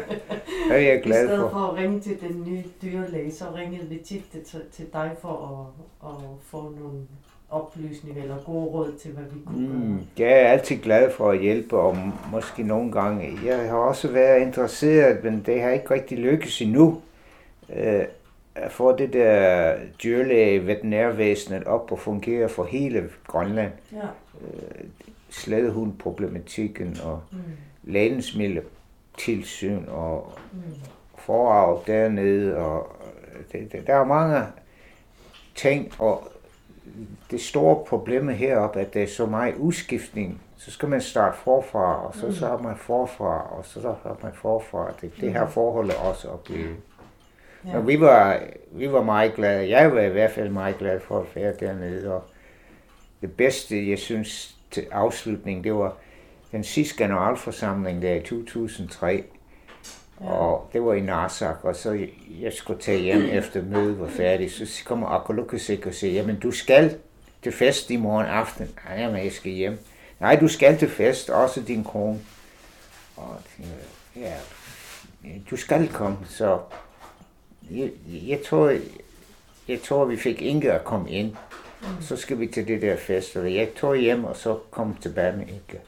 Er jeg glad for. I stedet for at ringe til den nye dyrlæge, så ringede vi tit til, til dig for at, at få nogle oplysninger eller gode råd til, hvad vi kunne mm, gøre. Jeg er altid glad for at hjælpe, og måske nogle gange. Jeg har også været interesseret, men det har ikke rigtig lykkes endnu. Øh, at få det der dyrlæge veterinærvæsenet op og fungere for hele Grønland. Ja. Øh, slædehundproblematikken og mm. lægensmiddeltilsyn og mm. forarv dernede. Og det, det, der er mange ting, og det store problem heroppe, at der er så meget udskiftning. Så skal man starte forfra, og så, mm. så har man forfra, og så, så har man forfra. Det, det her mm. forhold er også oplevet. Ja. Og vi var, vi var meget glade. Jeg var i hvert fald meget glad for at være dernede. Og det bedste, jeg synes, til afslutning, det var den sidste generalforsamling der i 2003. Ja. Og det var i Narsak, og så jeg skulle tage hjem efter mødet var færdigt. Så kommer Akolukasik og siger, jamen du skal til fest i morgen aften. Nej, jamen jeg skal hjem. Nej, du skal til fest, også din kone. Og ja, du skal komme, så jeg, jeg tror, jeg tror, vi fik Inge at komme ind. Mm. Så skal vi til det der fest, og jeg tog hjem, og så kom tilbage med Inge.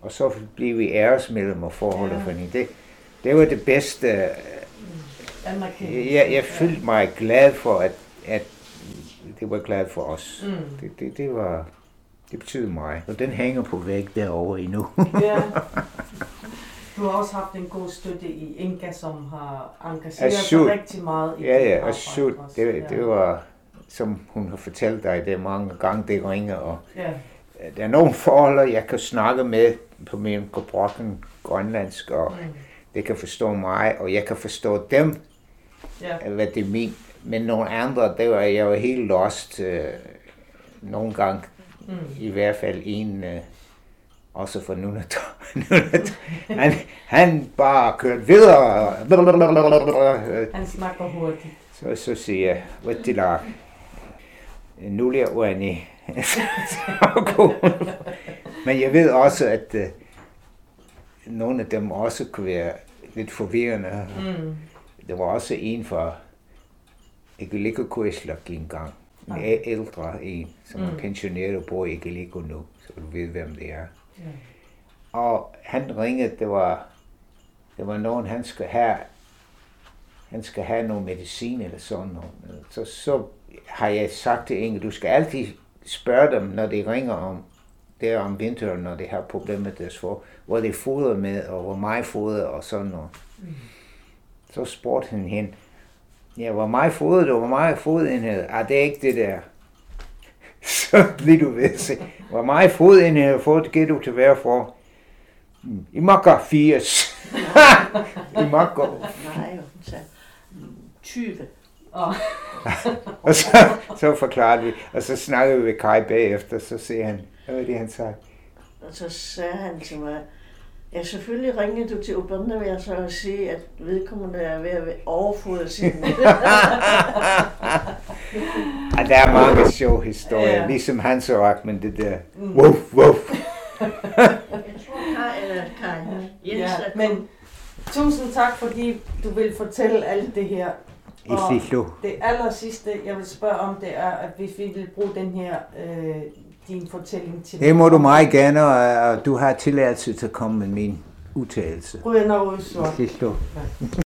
Og så blev vi æresmedlemmer forholdet, ja. fordi det, det var det bedste. Jeg, jeg følte mig glad for, at, at det var glad for os. Mm. Det, det, det var, det betyder mig. Og den hænger på væg derovre endnu. ja. Du har også haft en god støtte i Inga, som har engageret sig rigtig meget i ja, ja, Sud, det, ja. det var, som hun har fortalt dig, det er mange gange, det ringer, og ja. der er nogle forhold, jeg kan snakke med på min gebrokken grønlandsk, og mm. det kan forstå mig, og jeg kan forstå dem, ja. hvad det er min. Men nogle andre, det var jeg var helt lost øh, nogle gange, mm. i hvert fald en, øh, også for Nunato. han, han bare kørt videre. Han snakker hurtigt. Så, så siger jeg, hvad det der? Nulia uani. Men jeg ved også, at uh, nogle af dem også kunne være lidt forvirrende. Mm. Der var også en fra Egelikokueslak engang. En ældre en, som mm. er pensioneret og bor i Egeliko nu, så du ved, hvem det er. Ja. Og han ringede, det var, det var nogen, han skal have, han skal have noget medicin eller sådan noget. Så, så har jeg sagt til Inge, du skal altid spørge dem, når de ringer om, der om vinteren, når de har problemer med deres for, hvor de foder med, og hvor meget foder og sådan noget. Mm. Så spurgte han hende, ja, hvor meget foder du, hvor meget foderenhed? Ah, det er ikke det der. så bliver du se, hvor meget foderenhed har fået, giver du til hver for? I makker 80. I makker. Nej, hun sagde 20. Oh. og så, så forklarede vi, og så snakkede vi med Kai bagefter, så siger han, hvad var det, han sagde? Og så sagde han til mig, ja, selvfølgelig ringede du til jeg så sige, at vedkommende er ved at overfodre sin ja, der er mange sjove historier, ja. ligesom Hans og men det der, mm. wuff, wuff. jeg tror, eller. Jens ja, men tusind tak, fordi du vil fortælle alt det her. Og det aller sidste, jeg vil spørge om, det er, at hvis vi vil bruge den her øh, din fortælling til Det må du meget gerne, og du har tilladelse til at komme med min udtalelse. Rød og